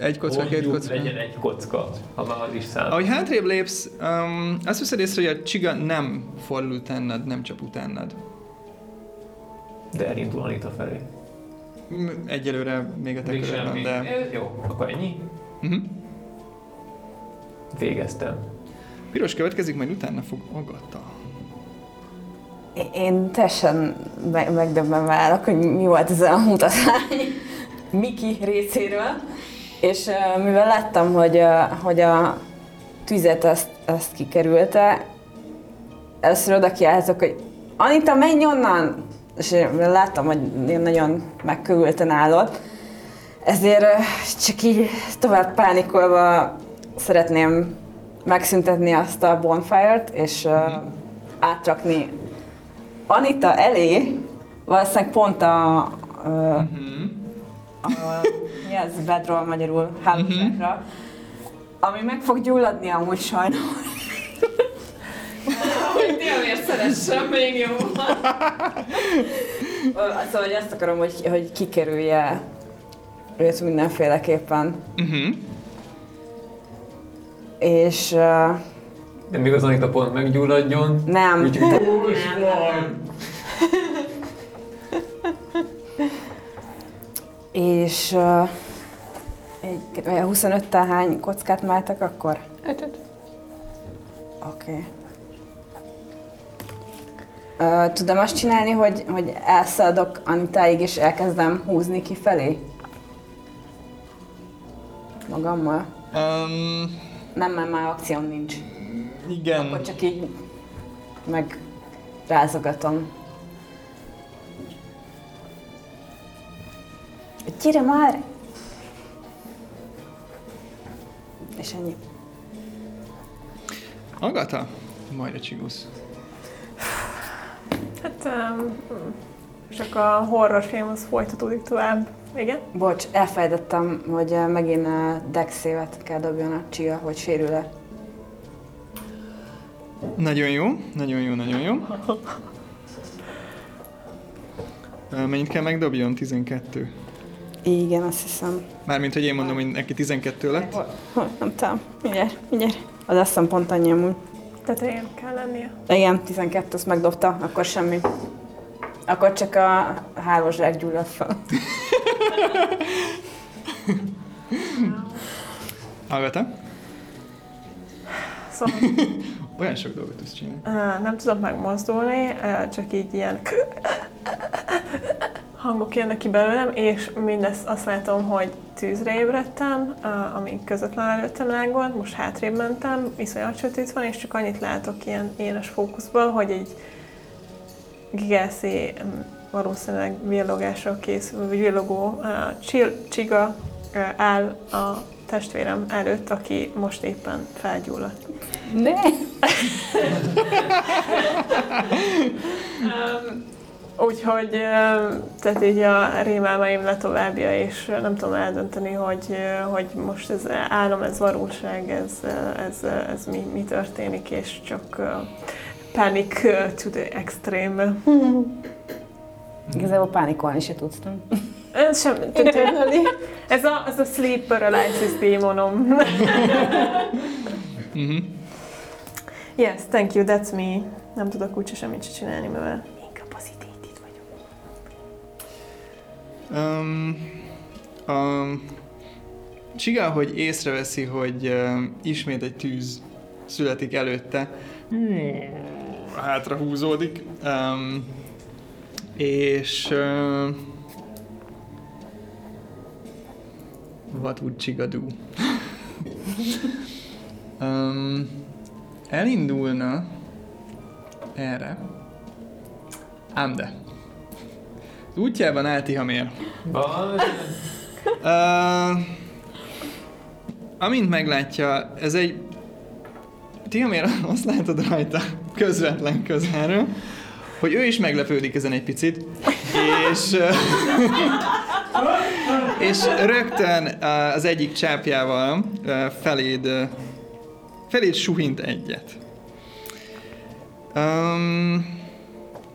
egy kocka, két kocka? legyen egy kocka, ha már az is szám. Ahogy hátrébb lépsz, um, azt veszed észre, hogy a csiga nem fordul utánad, nem csap utánad. De elindul Anita felé. Egyelőre még a te Még de... Eh, Jó, akkor ennyi. Uh-huh. Végeztem. Piros következik, majd utána fog Agata. Én teljesen me- megdöbbenve állok, hogy mi volt ez a mutatvány Miki részéről. És uh, mivel láttam, hogy, uh, hogy a tüzet ezt, ezt kikerülte, először oda kiálltok, hogy Anita, menj onnan! És láttam, hogy én nagyon megkövülten állott, ezért uh, csak így tovább pánikolva szeretném megszüntetni azt a bonfire-t, és uh, átrakni Anita elé, valószínűleg pont a, a, Uh-huh. a mi ez bedroll magyarul, hálózsákra, ami meg fog gyulladni amúgy sajnos. Hogy miért szeressem, még jó. Szóval, hogy azt akarom, hogy, hogy kikerülje őt mindenféleképpen. Uh-huh. És uh, De még az Anita pont meggyulladjon. nem, Úgyhogy nem, nem, És uh, egy, 25-tel hány kockát máltak akkor? Ötöt. Oké. Okay. Uh, tudom azt csinálni, hogy, hogy elszaladok Anitáig és elkezdem húzni kifelé? Magammal? Um, Nem, mert már akcióm nincs. igen. Akkor csak így meg rázogatom. Gyere már! És ennyi. Agata? Majd a csigusz. Hát, um, csak a horrorfilm az folytatódik tovább. Igen? Bocs, elfelejtettem, hogy eh, megint uh, Dex-évet kell dobjon a csia, hogy sérül-e. Nagyon jó, nagyon jó, nagyon jó. Ö, Mennyit kell megdobjon? 12. Igen, azt hiszem. Mármint, hogy én mondom, hogy neki 12 lett. Hol, hol, nem tudom. Mindjárt, mindjárt. Az azt hiszem pont annyi amúgy. Tetején kell lennie. Igen, 12 azt megdobta, akkor semmi. Akkor csak a hálózsák gyulladt fel. Agata? Szóval Olyan sok dolgot tudsz csinálni. uh, nem tudok megmozdulni, uh, csak így ilyen hangok jönnek ki belőlem, és mindezt azt látom, hogy tűzre ébredtem, ami közvetlen előttem lángolt, most hátrébb mentem, iszonyat sötét van, és csak annyit látok ilyen éles fókuszban, hogy egy gigászi, um, valószínűleg villogásra készül, vagy villogó csiga áll a testvérem előtt, aki most éppen felgyulladt. Ne! Um, úgyhogy tehát így a rémálmaim letovábbja, és nem tudom eldönteni, hogy, hogy most ez álom, ez valóság, ez, ez, ez mi, mi történik, és csak panic uh, to the extreme. Igazából pánikolni se tudtam. Ez sem, tehát, ez a, ez a sleep paralysis démonom. Uh-huh. yes, thank you, that's me. Nem tudok úgyse semmit se csinálni, mivel Um, um, Csiga, hogy észreveszi, hogy um, ismét egy tűz születik előtte, hátra húzódik, um, és um, what would Csiga do? um, elindulna erre, ám de. Útjában áll Tihamér. Vagy... Uh, amint meglátja, ez egy... Tihamér azt látod rajta közvetlen közelről, hogy ő is meglepődik ezen egy picit, és, és rögtön az egyik csápjával ö, feléd, feléd suhint egyet. Um,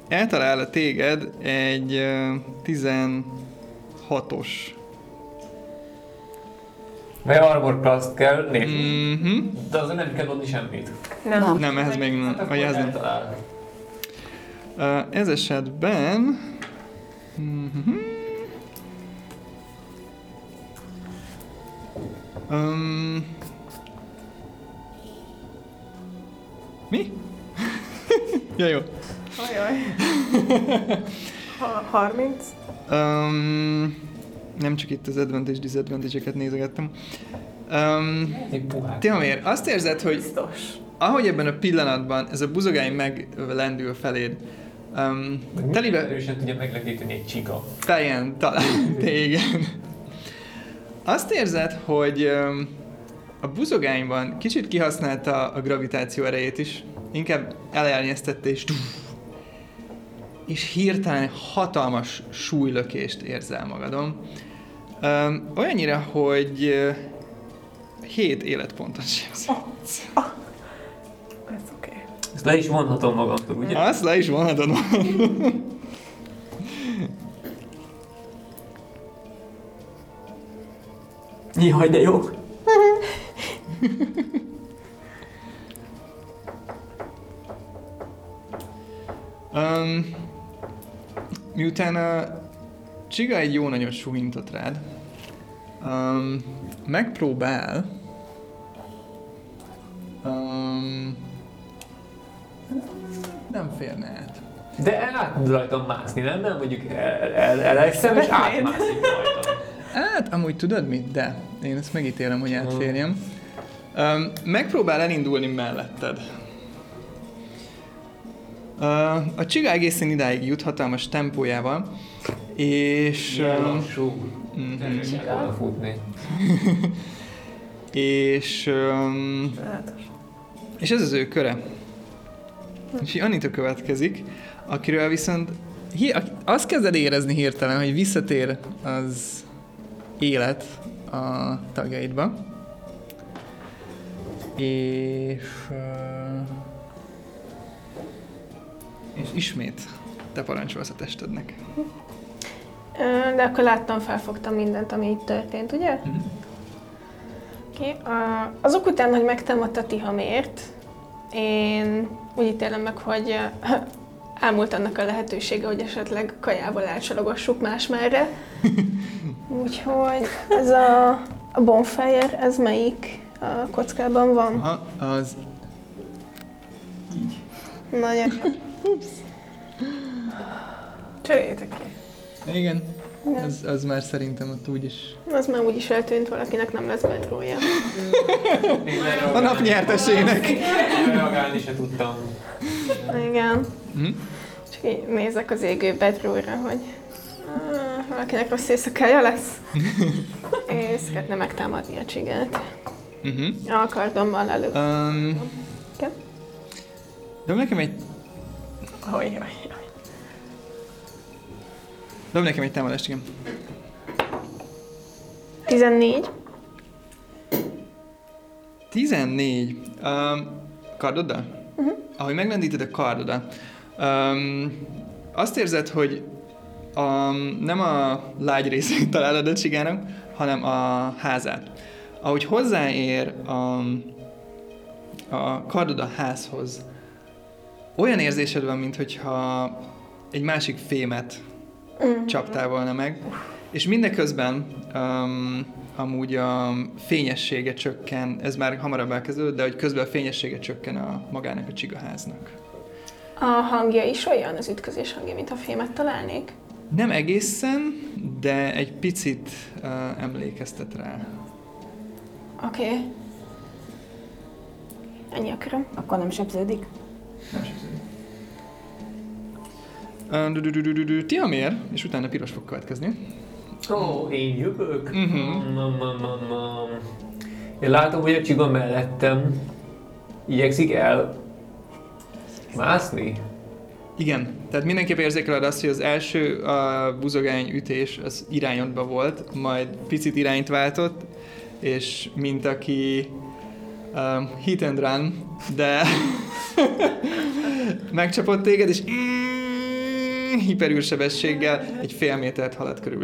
eltalál téged egy ö, 16-os Mert armor class kell lépni. Mhm. De azért nem kell dobni semmit. Nem. Nem. Nem, ehhez még nem. Hát Vagy ez nem. Uh, ez esetben... Mhm. Um, mi? ja, jó. Ajaj. Ha, 30. Um, nem csak itt az advantage disadvantage-eket nézegettem. Um. Tihamér, azt érzed, hogy Biztos. ahogy ebben a pillanatban ez a buzogány meglendül feléd, um, telibe Erősen tudja meglendíteni egy csiga. fejen talál téged. Azt érzed, hogy um, a buzogányban kicsit kihasználta a gravitáció erejét is, inkább elelnyeztette és és hirtelen hatalmas súlylökést érzel magadon. Um, olyannyira, hogy uh, 7 életpontot sem Ez oké. Okay. Ezt le is vonhatom magamtól, ugye? Azt le is vonhatod. Jaj, de jó. Um, miután a Csiga egy jó nagyot suhintott rád, um, megpróbál um, nem férne át. De el tud rajtam mászni, nem? Nem mondjuk el, el, eleszem és átmászik rajtam. Hát, amúgy tudod mit? De. Én ezt megítélem, hogy átférjem. Um, megpróbál elindulni melletted. A csiga egészen idáig jut hatalmas tempójával, és... Ilyen um, lassú. mhm. Futni. és, um, és ez az ő köre. És így Anita következik, akiről viszont hi- azt kezded érezni hirtelen, hogy visszatér az élet a tagjaidba. És... Uh, és ismét te parancsolsz a testednek. De akkor láttam, felfogtam mindent, ami itt történt, ugye? Mhm. Oké. Okay. Azok után, hogy megtámadta Tihamért, én úgy ítélem meg, hogy elmúlt annak a lehetősége, hogy esetleg kajával átsalogassuk más merre. Úgyhogy ez a, a bonfire, ez melyik a kockában van? Aha, az... Nagyon jó. Cseréljétek ki. Igen, az, az már szerintem ott úgyis... Az már úgyis eltűnt, valakinek nem lesz bedrója. A nap nyertesének! Reagálni se tudtam. Igen. Mhm. Csak így nézek az égő bedróra, hogy ah, valakinek rossz éjszakája lesz. És szeretne megtámadni a csigát. Uh-huh. A kardommal elő. Um, dob nekem egy, Hogy, jaj, jaj. dob nekem egy támadást, igen. 14. 14. Um, kardoddal? Uh-huh. ahogy meglendíted a kardodat, um, azt érzed, hogy um, nem a lágy részét találod a csigának, hanem a házát. Ahogy hozzáér a, a kardod a házhoz, olyan érzésed van, mintha egy másik fémet csaptál volna meg, és mindeközben um, amúgy a fényessége csökken, ez már hamarabb elkezdődött, de hogy közben a fényessége csökken a magának a csigaháznak. A hangja is olyan, az ütközés hangja, mint a fémet találnék. Nem egészen, de egy picit uh, emlékeztet rá. Oké. Okay. Ennyi a köröm. Akkor nem sebződik? Tiamér, és utána piros fog következni. Ó, én jövök? Mam. Én látom, hogy a csiga mellettem igyekszik el mászni. Igen, tehát mindenképp érzékeled azt, hogy az első a buzogány ütés az irányodba volt, majd picit irányt váltott, és mint aki um, hit and run, de megcsapott téged, és hiperűrsebességgel egy fél métert halad körül.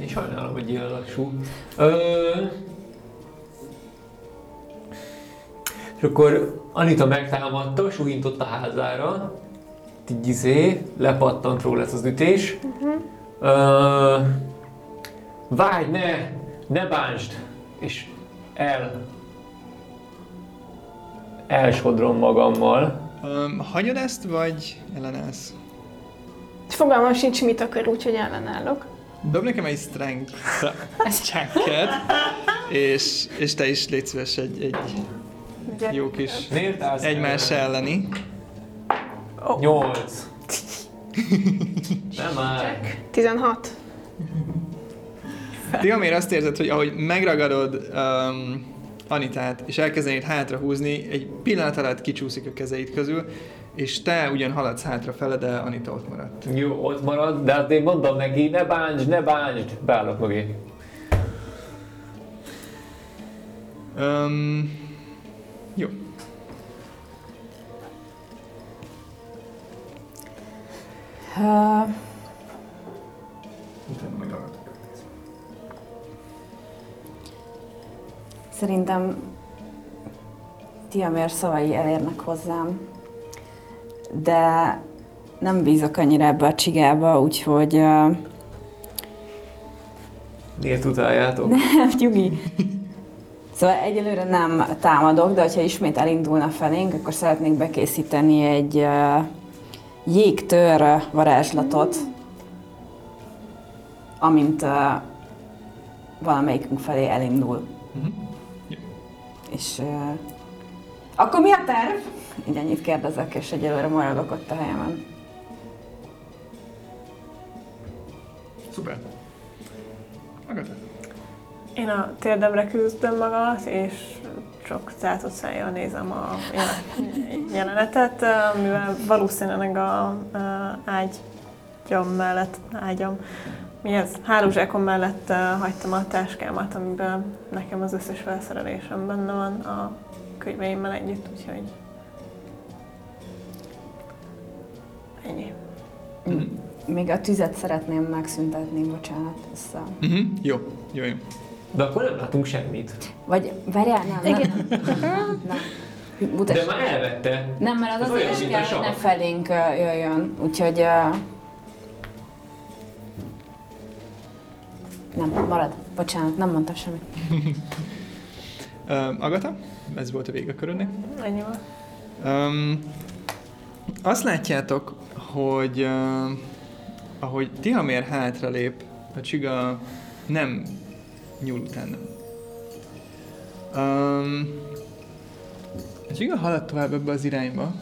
Én sajnálom, hogy ilyen lassú. Ö... És akkor Anita megtámadta, suhintott a házára. Így izé, lepattant róla ez az ütés. Ö... Vágy, ne! Ne bántsd! És el... Elsodrom magammal. Um, hagyod ezt, vagy ellenállsz? Fogalmam sincs, mit akar, úgyhogy ellenállok. Dob nekem egy strength checket, és, és te is légy szíves egy, egy Ugye? jó kis Miért állsz egymás el? elleni. Nyolc. Nem már. 16. Tiamér azt érzed, hogy ahogy megragadod um, Anitát, és elkezdenéd hátra húzni, egy pillanat alatt kicsúszik a kezeid közül, és te ugyan haladsz hátrafele, de Anita ott maradt. Jó, ott marad, de hát én mondom neki, ne bántsd, ne bántsd. Beállok mögé. Um, jó. Uh, szerintem Tiamér szavai elérnek hozzám, de nem bízok annyira ebbe a csigába, úgyhogy uh, Miért utáljátok? nem, nyugi. Szóval egyelőre nem támadok, de ha ismét elindulna felénk, akkor szeretnék bekészíteni egy uh, jégtör varázslatot, amint uh, valamelyikünk felé elindul. Mhm. És uh, akkor mi a terv? Így ennyit kérdezek, és egyelőre maradok ott a helyemen. Szuper. Agata. Én a térdemre küzdöm magamat, és csak zátott szájjal nézem a jelen- jelenetet, mivel valószínűleg a, a ágyam mellett, ágyam, mi ez, hálózsákom mellett uh, hagytam a táskámat, amiben nekem az összes felszerelésem benne van a könyveimmel együtt, úgyhogy ennyi. Mhm. Még a tüzet szeretném megszüntetni, bocsánat. Össze. Mhm. Jó, jó, jó. De akkor nem látunk semmit. Vagy várjál, nem, nem, nem. nem. De már elvette. Nem, mert az Ez azért kell, hogy ne felénk ö, jöjjön, úgyhogy... Uh, nem, marad. Bocsánat, nem mondtam semmit. Uh, Agata, ez volt a vége a körödnek. Ennyi van. Um, azt látjátok, hogy uh, ahogy Tihamér hátralép, a csiga nem nyúl utána. Um, a csiga halad tovább ebbe az irányba.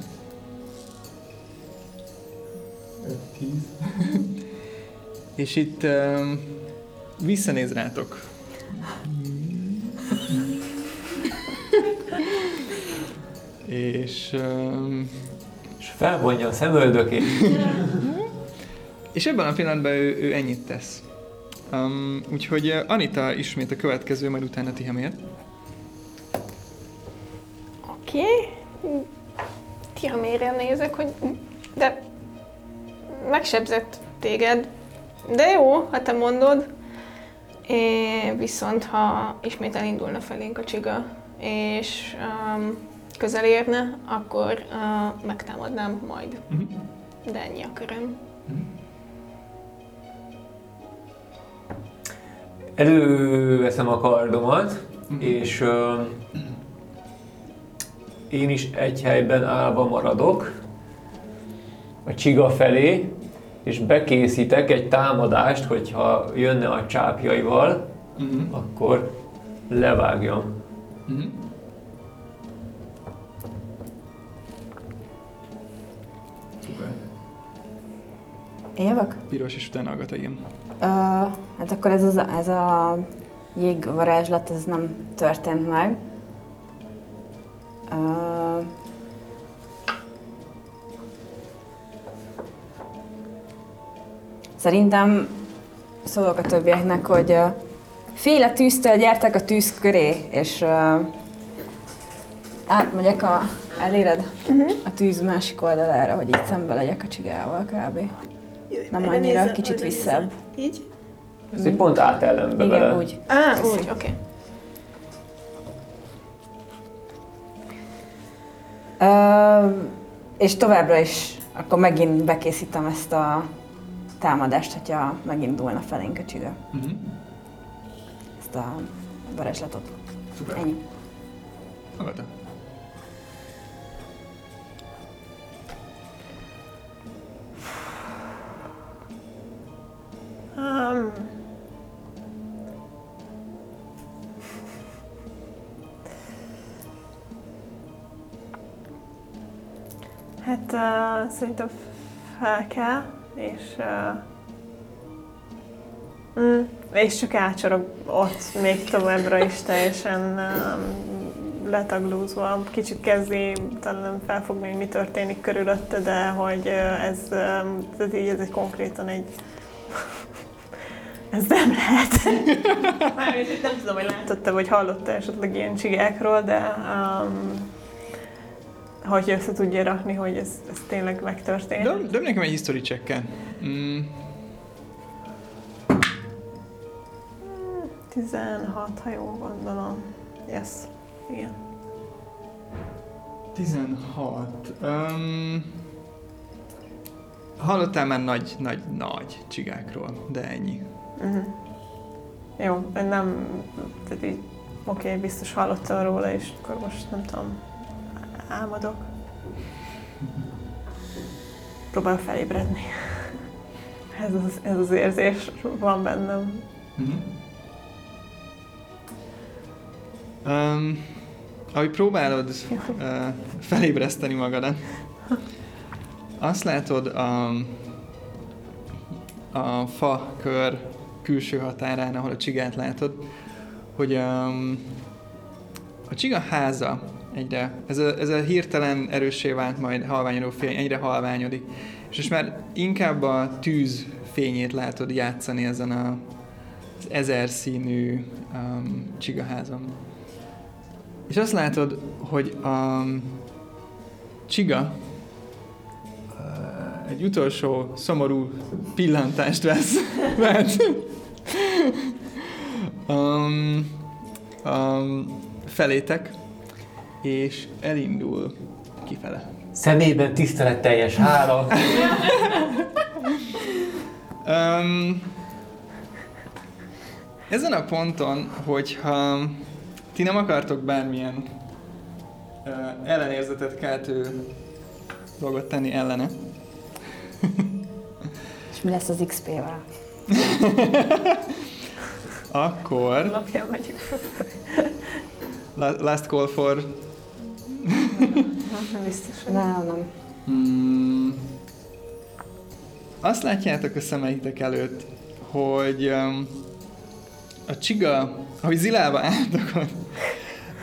5-10. És itt um, visszanéz rátok. És um, És felvonja a szemöldökét. És ebben a pillanatban ő, ő ennyit tesz. Um, úgyhogy uh, Anita ismét a következő, majd utána Tihamér. Oké. Okay. Tiramére nézek, hogy de megsebzett téged, de jó, ha te mondod. É, viszont ha ismét elindulna felénk a csiga, és um, közel érne, akkor uh, megtámadnám majd. Mhm. De ennyi a köröm. Előveszem a kardomat, Mhm. és ö, én is egy helyben állva maradok a csiga felé, és bekészítek egy támadást, hogyha jönne a csápjaival, Mhm. akkor levágjam. Szuper. Én jövök? Piros és utána Agata, igen. Uh, hát akkor ez, az, ez a jégvarázslat, ez nem történt meg. Uh, szerintem szólok a többieknek, hogy uh, fél a tűztől, gyertek a tűz köré, és uh, átmegyek a, eléred a tűz másik oldalára, hogy így szembe legyek a csigával kb. Nem Erre annyira, nézze, kicsit nézze. Így? Ez egy pont átellenbe vele. Igen, úgy. Á, úgy, oké. Okay. Ö, és továbbra is, akkor megint bekészítem ezt a támadást, hogyha megindulna felénk a csiga. Mhm. Ezt a varázslatot. Szuper. Ennyi. Agata. Um, hát uh, szerintem fel kell, és uh, és csak átcsorog ott még továbbra is teljesen um, letaglózva. Kicsit kezdi talán felfogni, hogy mi történik körülötte, de hogy uh, ez, um, ez, így, ez egy konkrétan egy ez nem lehet. Mármint, nem tudom, hogy látotta, vagy hallotta esetleg ilyen csigákról, de um, hogy össze tudja rakni, hogy ez, ez tényleg megtörtént. Dob, dob nekem egy history check mm, 16, ha jól gondolom. Yes. Igen. 16. Um, hallottál már nagy, nagy, nagy csigákról, de ennyi. Uh-huh. Jó, nem, tehát így, oké, okay, biztos hallottam róla, és akkor most nem tudom, álmodok. Próbálok felébredni. Ez az, ez az érzés van bennem. Mhm. Um, ahogy próbálod uh, felébreszteni magadat, azt látod a, a fa kör külső határán, ahol a csigát látod, hogy um, a csiga háza egyre, ez a, ez a hirtelen erőssé vált majd halványodó fény, egyre halványodik. És most már inkább a tűz fényét látod játszani ezen a, az ezer színű um, csigaházon. És azt látod, hogy a csiga uh, egy utolsó szomorú pillantást vesz. Mert um, um, felétek, és elindul kifele. Szemében tiszteletteljes hála. Um, ezen a ponton, hogyha ti nem akartok bármilyen uh, ellenérzetet keltő dolgot tenni ellene, És mi lesz az XP-vel? akkor last call for biztos, hogy... Nem, nem. Hmm. Azt látjátok a szemeitek előtt, hogy um, a csiga, ahogy zilálva álltok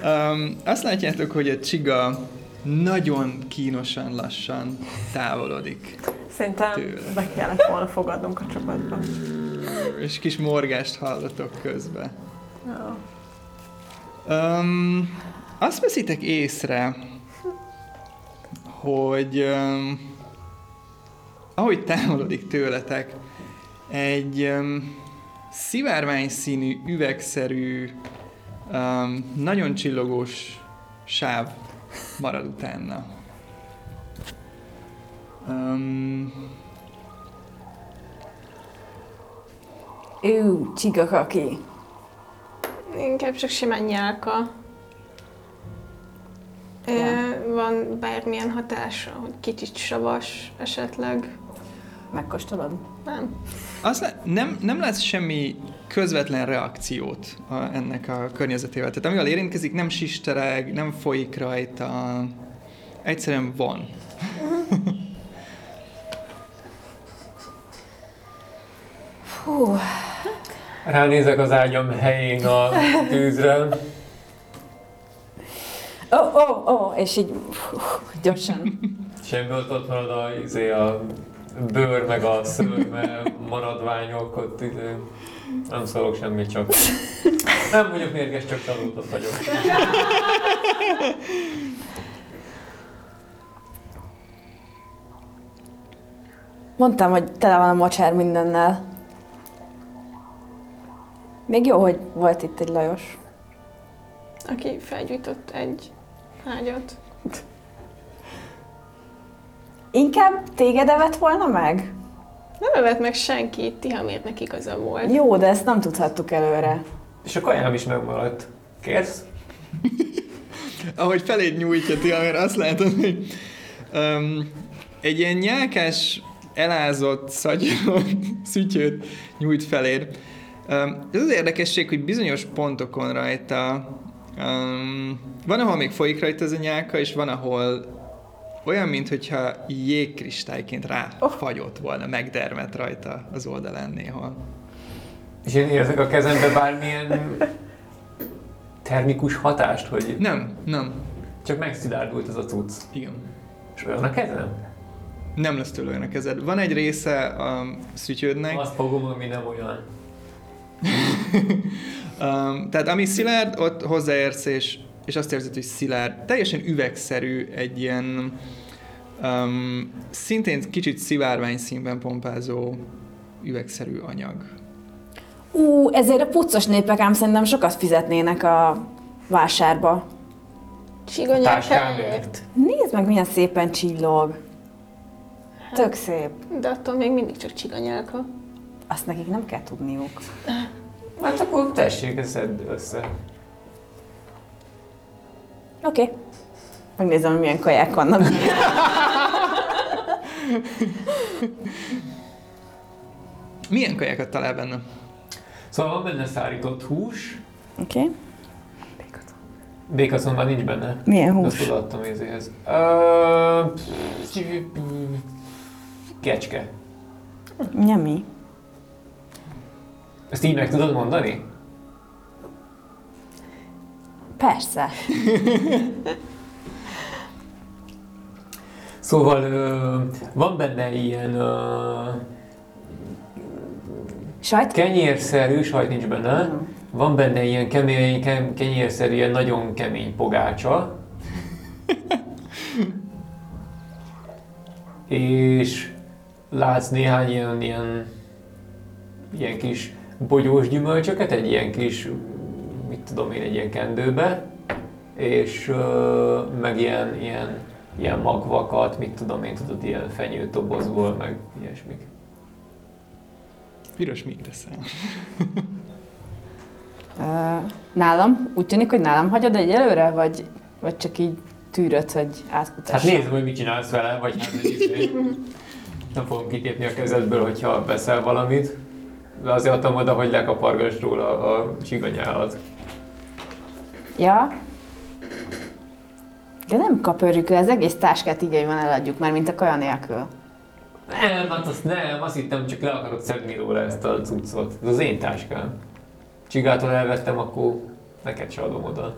um, azt látjátok, hogy a csiga nagyon kínosan lassan távolodik. Szerintem Tőle. be kellett volna fogadnunk a csapatba. És kis morgást hallatok közben. Ja. Um, azt veszitek észre, hogy um, ahogy távolodik tőletek, egy um, szivárvány színű, üvegszerű, um, nagyon csillogós sáv marad utána. Um, Ú, csigakaki. Inkább csak simán nyálka. Ja. Van bármilyen hatása, hogy kicsit savas esetleg? Megkóstolod? Nem. azt le, nem, nem lesz semmi közvetlen reakciót a, ennek a környezetével. Tehát amivel érintkezik, nem sistereg, nem folyik rajta, egyszerűen van. Hú, Ránézek az ágyam helyén a tűzre. Ó, ó, ó, és így hú, gyorsan. Semből ott marad a, izé, a bőr, meg a szőrme, maradványok, ott izé, nem szólok semmit, csak nem vagyok mérges, csak csalódott vagyok. Mondtam, hogy tele van a mocsár mindennel. Még jó, hogy volt itt egy Lajos. Aki felgyújtott egy ágyat. Inkább téged evett volna meg? Nem övet meg senki, Tihamérnek igaza volt. Jó, de ezt nem tudhattuk előre. És a kajám is megmaradt. Kérsz? Ahogy feléd nyújtja ti, amire azt látod, hogy um, egy ilyen nyálkás, elázott, szagyatott szütyőt nyújt feléd. Um, ez az érdekesség, hogy bizonyos pontokon rajta um, van, ahol még folyik rajta ez a nyálka, és van, ahol olyan, mintha jégkristályként ráfagyott volna, megdermet rajta az oldalán néhol. És én érzek a kezembe bármilyen termikus hatást, hogy Nem, nem. csak megszilárdult ez a cucc. Igen. És olyan a kezem? Nem lesz tőle olyan a kezed. Van egy része a szütyődnek, Azt fogom, ami nem olyan. Um, tehát ami szilárd, ott hozzáérsz, és, és azt érzed, hogy szilárd. Teljesen üvegszerű, egy ilyen um, szintén kicsit szivárvány színben pompázó üvegszerű anyag. Ú, ezért a puccos népek ám szerintem sokat fizetnének a vásárba. Csigonyákáért. Nézd meg, milyen szépen csillog. Tök szép. De attól még mindig csak csiganyálka. Azt nekik nem kell tudniuk. Hát akkor tessék, ezt szedd össze. Oké. Okay. Megnézem, hogy milyen kaják vannak. Milyen kajákat talál benne? Szóval van benne szárított hús, Oké. Okay. békaszon már nincs benne. Milyen Azt hús? odaadtam ézéhez. Ö, Kecske. Nyemi. Ezt így meg tudod mondani? Persze. Szóval van benne ilyen Sajt? kenyérszerű, sajt nincs benne, van benne ilyen kemény, kem, kenyérszerű, ilyen nagyon kemény pogácsa. És látsz néhány ilyen, ilyen, ilyen kis bogyós gyümölcsöket, egy ilyen kis, mit tudom én, egy ilyen kendőbe, és ö, meg ilyen, ilyen, ilyen magvakat, mit tudom én, tudod, ilyen fenyőtobozból, meg ilyesmik. Piros mit teszel? Uh, nálam? Úgy tűnik, hogy nálam hagyod egyelőre, vagy, vagy csak így tűröd, hogy Hát átkutassam? nézd, hogy mit csinálsz vele, vagy hát nem fogom kitépni a kezedből, hogyha veszel valamit. Azért adtam oda, hogy lekapargass róla a csiganyálat. Ja. De nem kapörjük le, az egész táskát így van eladjuk már, mint a kaja nélkül. Nem, hát azt nem, azt hittem, csak le akarod szedni róla ezt a cuccot. Ez az én táskám. Csigától elvettem, akkor neked se adom oda.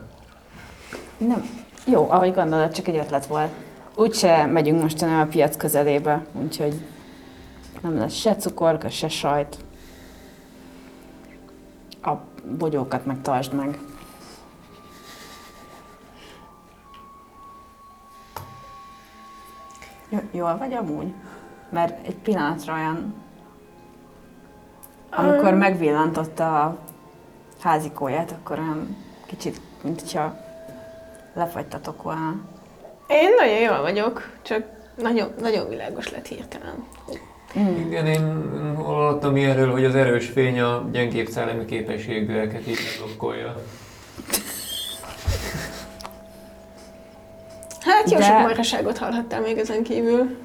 Nem. Jó, ahogy gondolod, csak egy ötlet volt. Úgyse megyünk mostanában a piac közelébe, úgyhogy nem lesz se cukorka, se sajt. Bogyókat meg tartsd meg. J- jól vagy amúgy? Mert egy pillanatra olyan, amikor megvillantotta a házikóját, akkor olyan kicsit, mint hogyha lefagytatok volna. Én nagyon jól vagyok, csak nagyon, nagyon világos lett hirtelen. Mm. Igen, én hallottam ilyenről, hogy az erős fény a gyengébb szellemi képességeket így blokkolja. Hát jó De- sok marhaságot hallhattál még ezen kívül.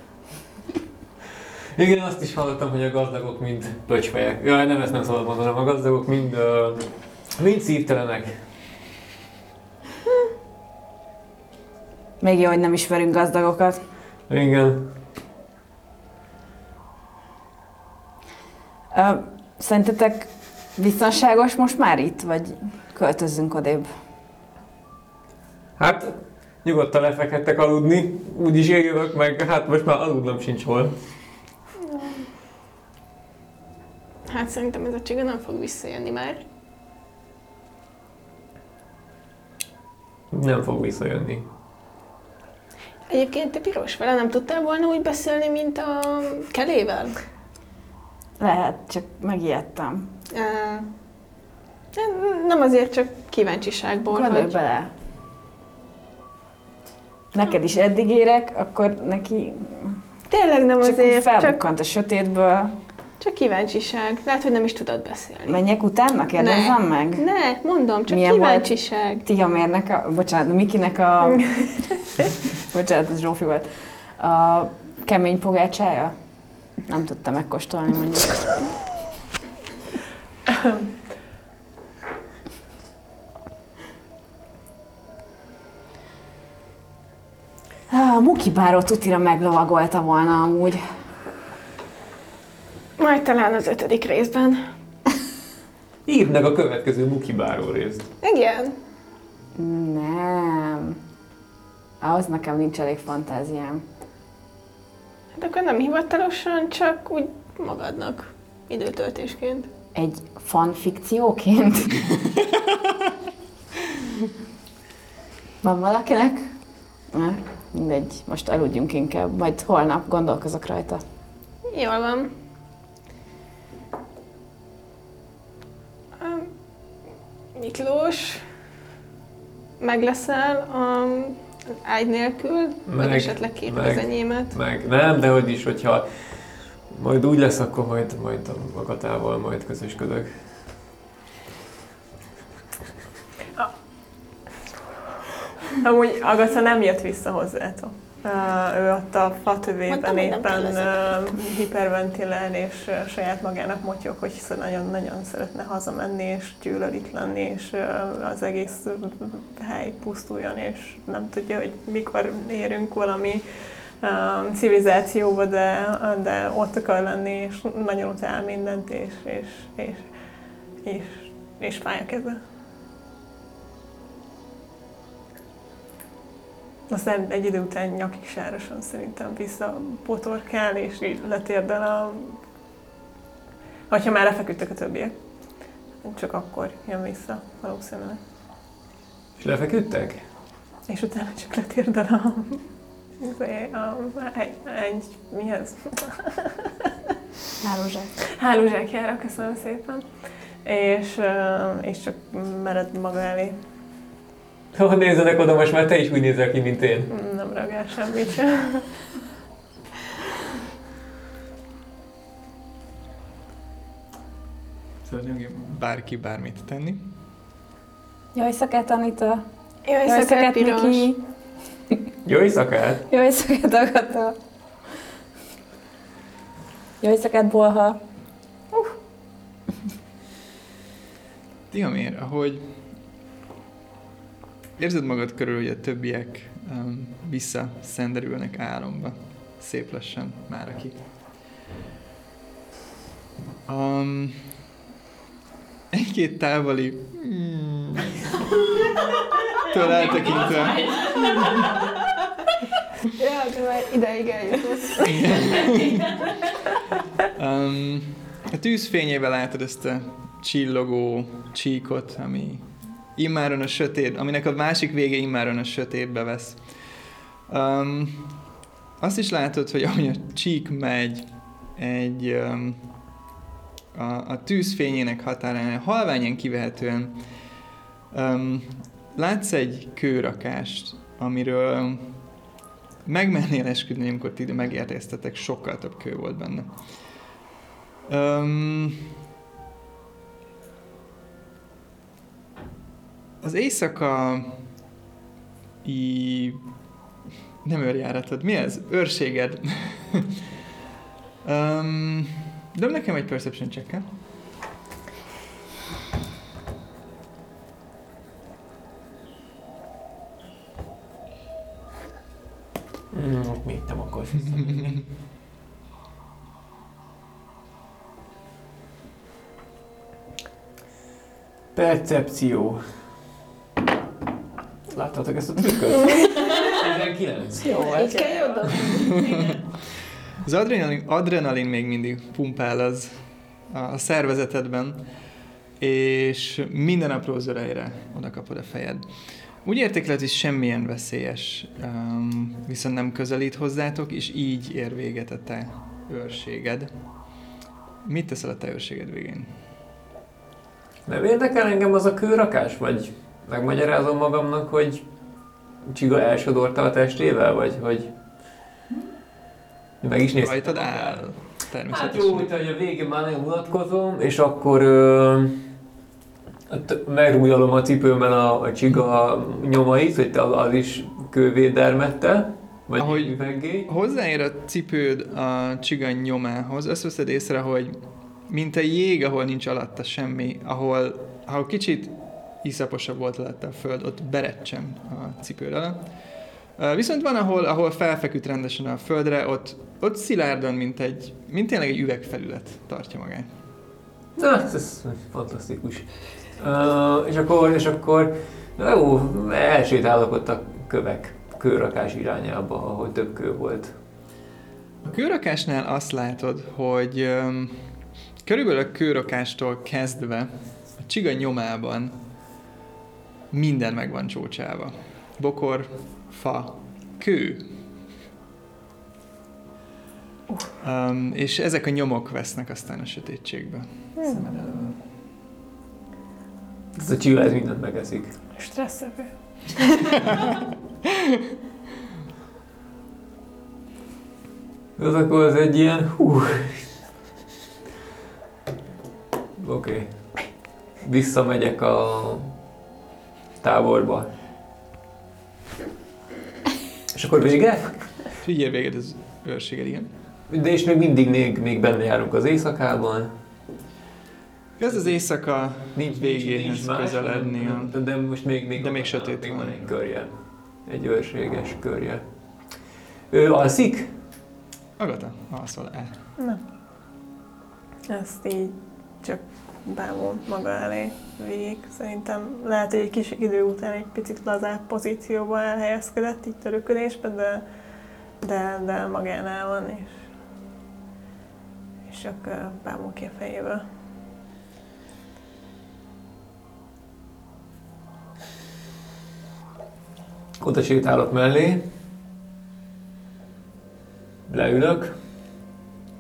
Igen, azt is hallottam, hogy a gazdagok mind pöcsfejek. Jaj, nem ezt nem szabad mondanom, a gazdagok mind, uh, mind szívtelenek. Még jó, hogy nem ismerünk gazdagokat. Igen. Szerintetek biztonságos most már itt, vagy költözzünk odébb? Hát, nyugodtan lefekhettek aludni, úgyis én jövök, meg hát most már aludnom sincs hol. Hát szerintem ez a csiga nem fog visszajönni már. Nem fog visszajönni. Egyébként te piros vele nem tudtál volna úgy beszélni, mint a kelével? Lehet, csak megijedtem. Uh, nem- azért, csak kíváncsiságból, Gondolj hogy... bele. Neked is eddig érek, akkor neki Tényleg nem csak azért, csak, felbukkant a sötétből. csak kíváncsiság. Lehet, hogy nem is tudod beszélni. Menjek utána, kérdezzem Ne. meg? Ne, mondom, csak Milyen volt? kíváncsiság. Tihamérnek a, bocsánat, Mikinek a, bocsánat, ez Zsófi volt, a kemény pogácsája? Nem tudtam megkóstolni mondjuk. A Muki báró tutira meglovagolta volna amúgy. Majd talán az ötödik részben. Írd meg a következő mukibáró részt. Igen. Nem. Ahhoz nekem nincs elég fantáziám. Hát akkor nem hivatalosan, csak úgy magadnak. Időtöltésként. Egy fanfikcióként? Van valakinek? Na, mindegy, most aludjunk inkább, majd holnap gondolkozok rajta. Jól van. Miklós, meg leszel a ágy nélkül, vagy Meg, esetleg két meg. az enyémet. Meg nem, de hogy is, hogyha majd úgy lesz, akkor majd, majd a magatával majd közösködök. Amúgy Agatha nem jött vissza hozzátok. Ő ott a fatövében éppen hiperventilál, és saját magának motyog, hogy nagyon-nagyon szeretne hazamenni, és gyűlöl itt lenni, és az egész hely pusztuljon, és nem tudja, hogy mikor érünk valami um, civilizációba, de, de ott akar lenni, és nagyon utál mindent, és, és, és, és, és fáj a keze. Aztán egy idő után nyakig sárosan szerintem visszapotorkál, és így letérdel a... Hogyha már lefeküdtek a többiek. Csak akkor jön vissza, valószínűleg. És lefeküdtek? És utána csak letérdel a... a, a egy, egy, mi ez? Hálózsák. Hálózsákjára, köszönöm szépen. És, és csak mered maga elé. Ha nézzenek oda, most már te is úgy nézel ki, mint én. Nem reagál semmit sem. Szóval bárki bármit tenni. Jó éjszakát, Anita! Jó Jó éjszakát. Miki! Jó éjszakát! Jó éjszakát, Agatha! Jó éjszakát, Bolha! Tiamér, ahogy érzed magad körül, hogy a többiek um, visszaszenderülnek álomba, szép lassan már aki. Um, egy-két távoli mm, től eltekintve Ja, de már ideig eljutott. Um, a tűz fényével látod ezt a csillogó csíkot, ami immáron a sötét, aminek a másik vége immáron a sötétbe vesz. Um, azt is látod, hogy ahogy a csík megy egy öm, a, a tűzfényének határán, halványan kivehetően öm, látsz egy kőrakást, amiről megmennél esküdni, amikor ti megértéztetek, sokkal több kő volt benne. Öm, az éjszaka i... nem őrjáratod, mi ez? Őrséged. um, de nekem egy perception check Mm, mit nem akarsz? Percepció. Láttatok ezt a trükköt? 19. Jó, ez kell oda. Az adrenalin, adrenalin még mindig pumpál az a, a szervezetedben, és minden apró zörejre oda kapod a fejed. Úgy értékeled, hogy semmilyen veszélyes um, viszont nem közelít hozzátok, és így ér véget a te őrséged. Mit teszel a te őrséged végén? Nem érdekel engem az a kőrakás? Vagy megmagyarázom magamnak, hogy Csiga elsodorta a testével? Vagy hogy meg is néztem. Rajtad áll. Hát jó, mint hogy a végén már nagyon mutatkozom, és akkor ö, megrújolom a cipőmben a, a csiga nyomait, hogy az, az is kővédermette, vagy Ahogy- üveggé. Hozzáér a cipőd a csigany nyomához, azt veszed észre, hogy mint a jég, ahol nincs alatta semmi, ahol, ahol kicsit iszaposabb volt alatta a föld, ott berecsem a. Ö, Viszont van, ahol, ahol felfeküdt rendesen a földre, ott, ott szilárdan, mint egy, mint tényleg egy üvegfelület tartja magát. Na, ez, ez fantasztikus. Uh, és akkor, és akkor, na jó, elsétálok ott a kövek, kőrakás irányába, ahol több kő volt. A kőrakásnál azt látod, hogy körülbelül a kőrakástól kezdve a csiga nyomában minden meg van csócsálva. Bokor, fa, kő. Um, és ezek a nyomok vesznek aztán a sötétségbe. Szemed elől. Ez a csiga, ez mindent megeszik. Stresszevő. Az akkor az egy ilyen, hú. Oké. Okay. Visszamegyek a táborba. És akkor vége? És így ér véget az őrséged, igen. De és még mindig még, még benne járunk az éjszakában. Ez az éjszaka Nincs végéhez más, közeledni. a- De, de most még, még, De még sötét még van. egy körje. Egy őrséges körje. Ő alszik? Agata, alszol el. Ezt így csak bámul maga elé végig. Szerintem lehet, hogy egy kis idő után egy picit lazább pozícióba elhelyezkedett így törökölésbe, de, de, de magánál van, és, és csak bámul ki a fejéből. Oda sétálok mellé. Leülök.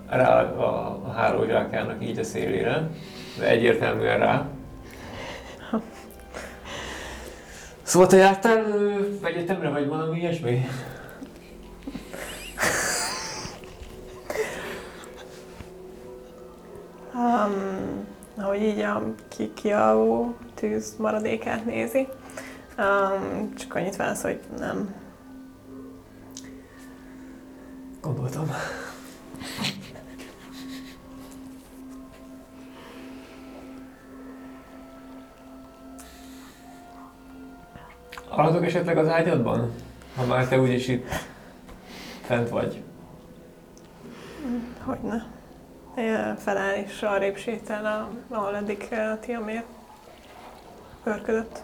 Rá a, a hálózsákának így a szélére. Egyértelműen rá. Szóval te jártál egyetemre, vagy valami ilyesmi? Um, ahogy így a ki, kialvó tűz maradékát nézi, um, csak annyit válaszol, hogy nem. Gondoltam. Alhatok esetleg az ágyadban? Ha már te úgyis itt fent vagy. Hogyne. Ö, Feláll és arrébb sétál, a- ahol eddig ö, a Tiamér örködött.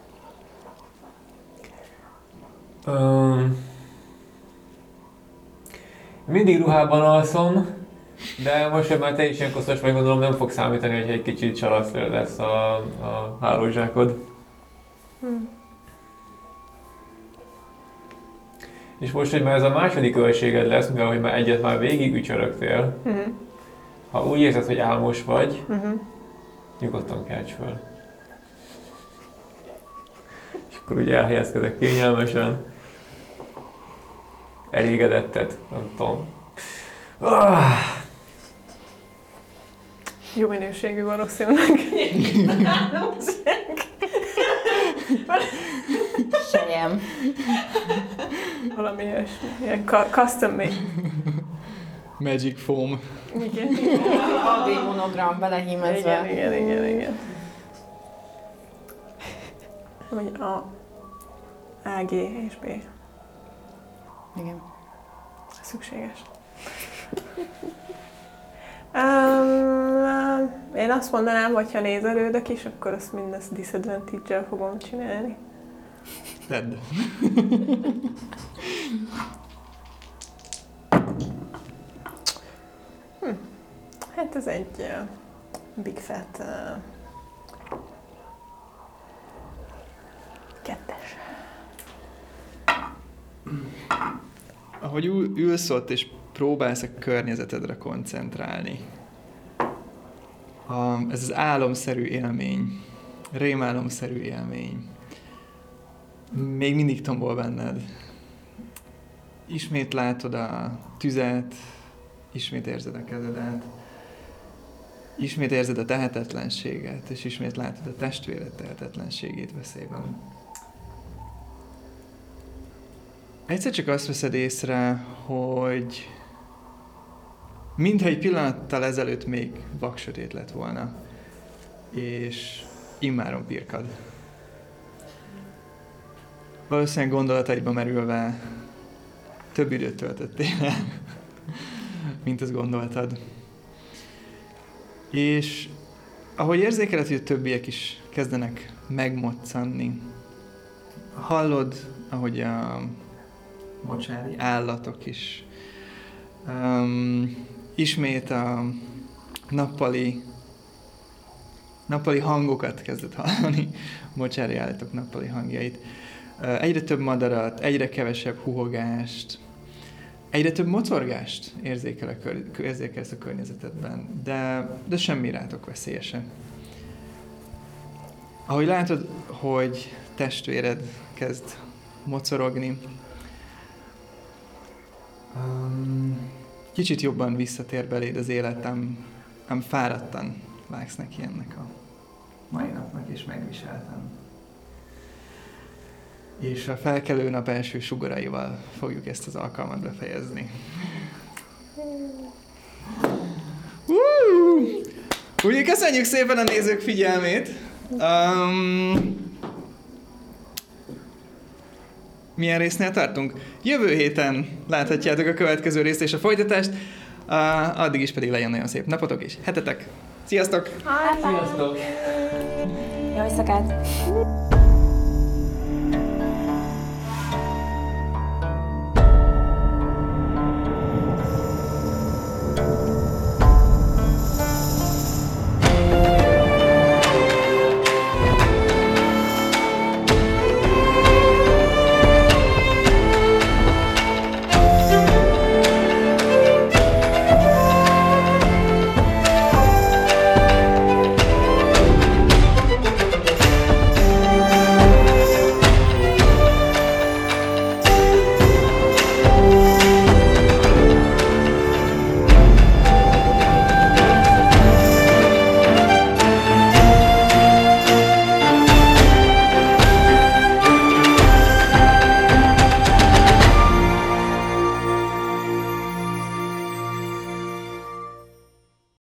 Um, mindig ruhában alszom, de most, hogy már te is ilyen koszos vagy, gondolom nem fog számítani, hogy egy kicsit salasztőr lesz a, a hálózsákod. Hm. És most, hogy már ez a második ölséged lesz, mivel hogy már egyet már végig ücsörögtél, Mhm. ha úgy érzed, hogy álmos vagy, Mhm. nyugodtan kelts föl. És akkor ugye elhelyezkedek kényelmesen. Elégedettet, nem tudom. Ah, Jó minőségű valószínűleg. Sejem. Valami ilyesmi. Ilyen custom made. Magic foam. Igen. Addig monogram belehímezve. Igen, igen, igen, igen. Vagy A, A, G és B. Igen. Szükséges. Um, én azt mondanám, hogy ha nézelődök is, akkor azt mindezt disadvantage-el fogom csinálni. Tedd. Hát ez egy uh, big fat uh, kettes. Ahogy ül, ülsz ott és próbálsz a környezetedre koncentrálni, a, ez az álomszerű élmény, rémálomszerű élmény, még mindig tombol benned. Ismét látod a tüzet, ismét érzed a kezedet, ismét érzed a tehetetlenséget, és ismét látod a testvéred tehetetlenségét veszélyben. Egyszer csak azt veszed észre, hogy mintha egy pillanattal ezelőtt még vaksötét lett volna, és immáron pirkad. Valószínűleg gondolataidba merülve több időt töltöttél el, mint azt gondoltad. És ahogy érzékeled, hogy a többiek is kezdenek megmoccanni, hallod, ahogy a mocsári állatok is um, ismét a nappali nappali hangokat kezdett hallani, mocsári állatok nappali hangjait. Egyre több madarat, egyre kevesebb huhogást, egyre több mocorgást érzékel a kör, érzékelsz a környezetedben, de, de semmi rátok veszélyesen. Ahogy látod, hogy testvéred kezd mocorogni, um, kicsit jobban visszatér beléd az életem, ám fáradtan vágsz neki ennek a mai napnak, és megviseltem. És a felkelő nap első sugaraival fogjuk ezt az alkalmat befejezni. Úgyhogy köszönjük szépen a nézők figyelmét! Um, milyen résznél tartunk? Jövő héten láthatjátok a következő részt és a folytatást. Uh, addig is pedig legyen nagyon szép napotok és hetetek. Sziasztok! Sziasztok! Jó éjszakát!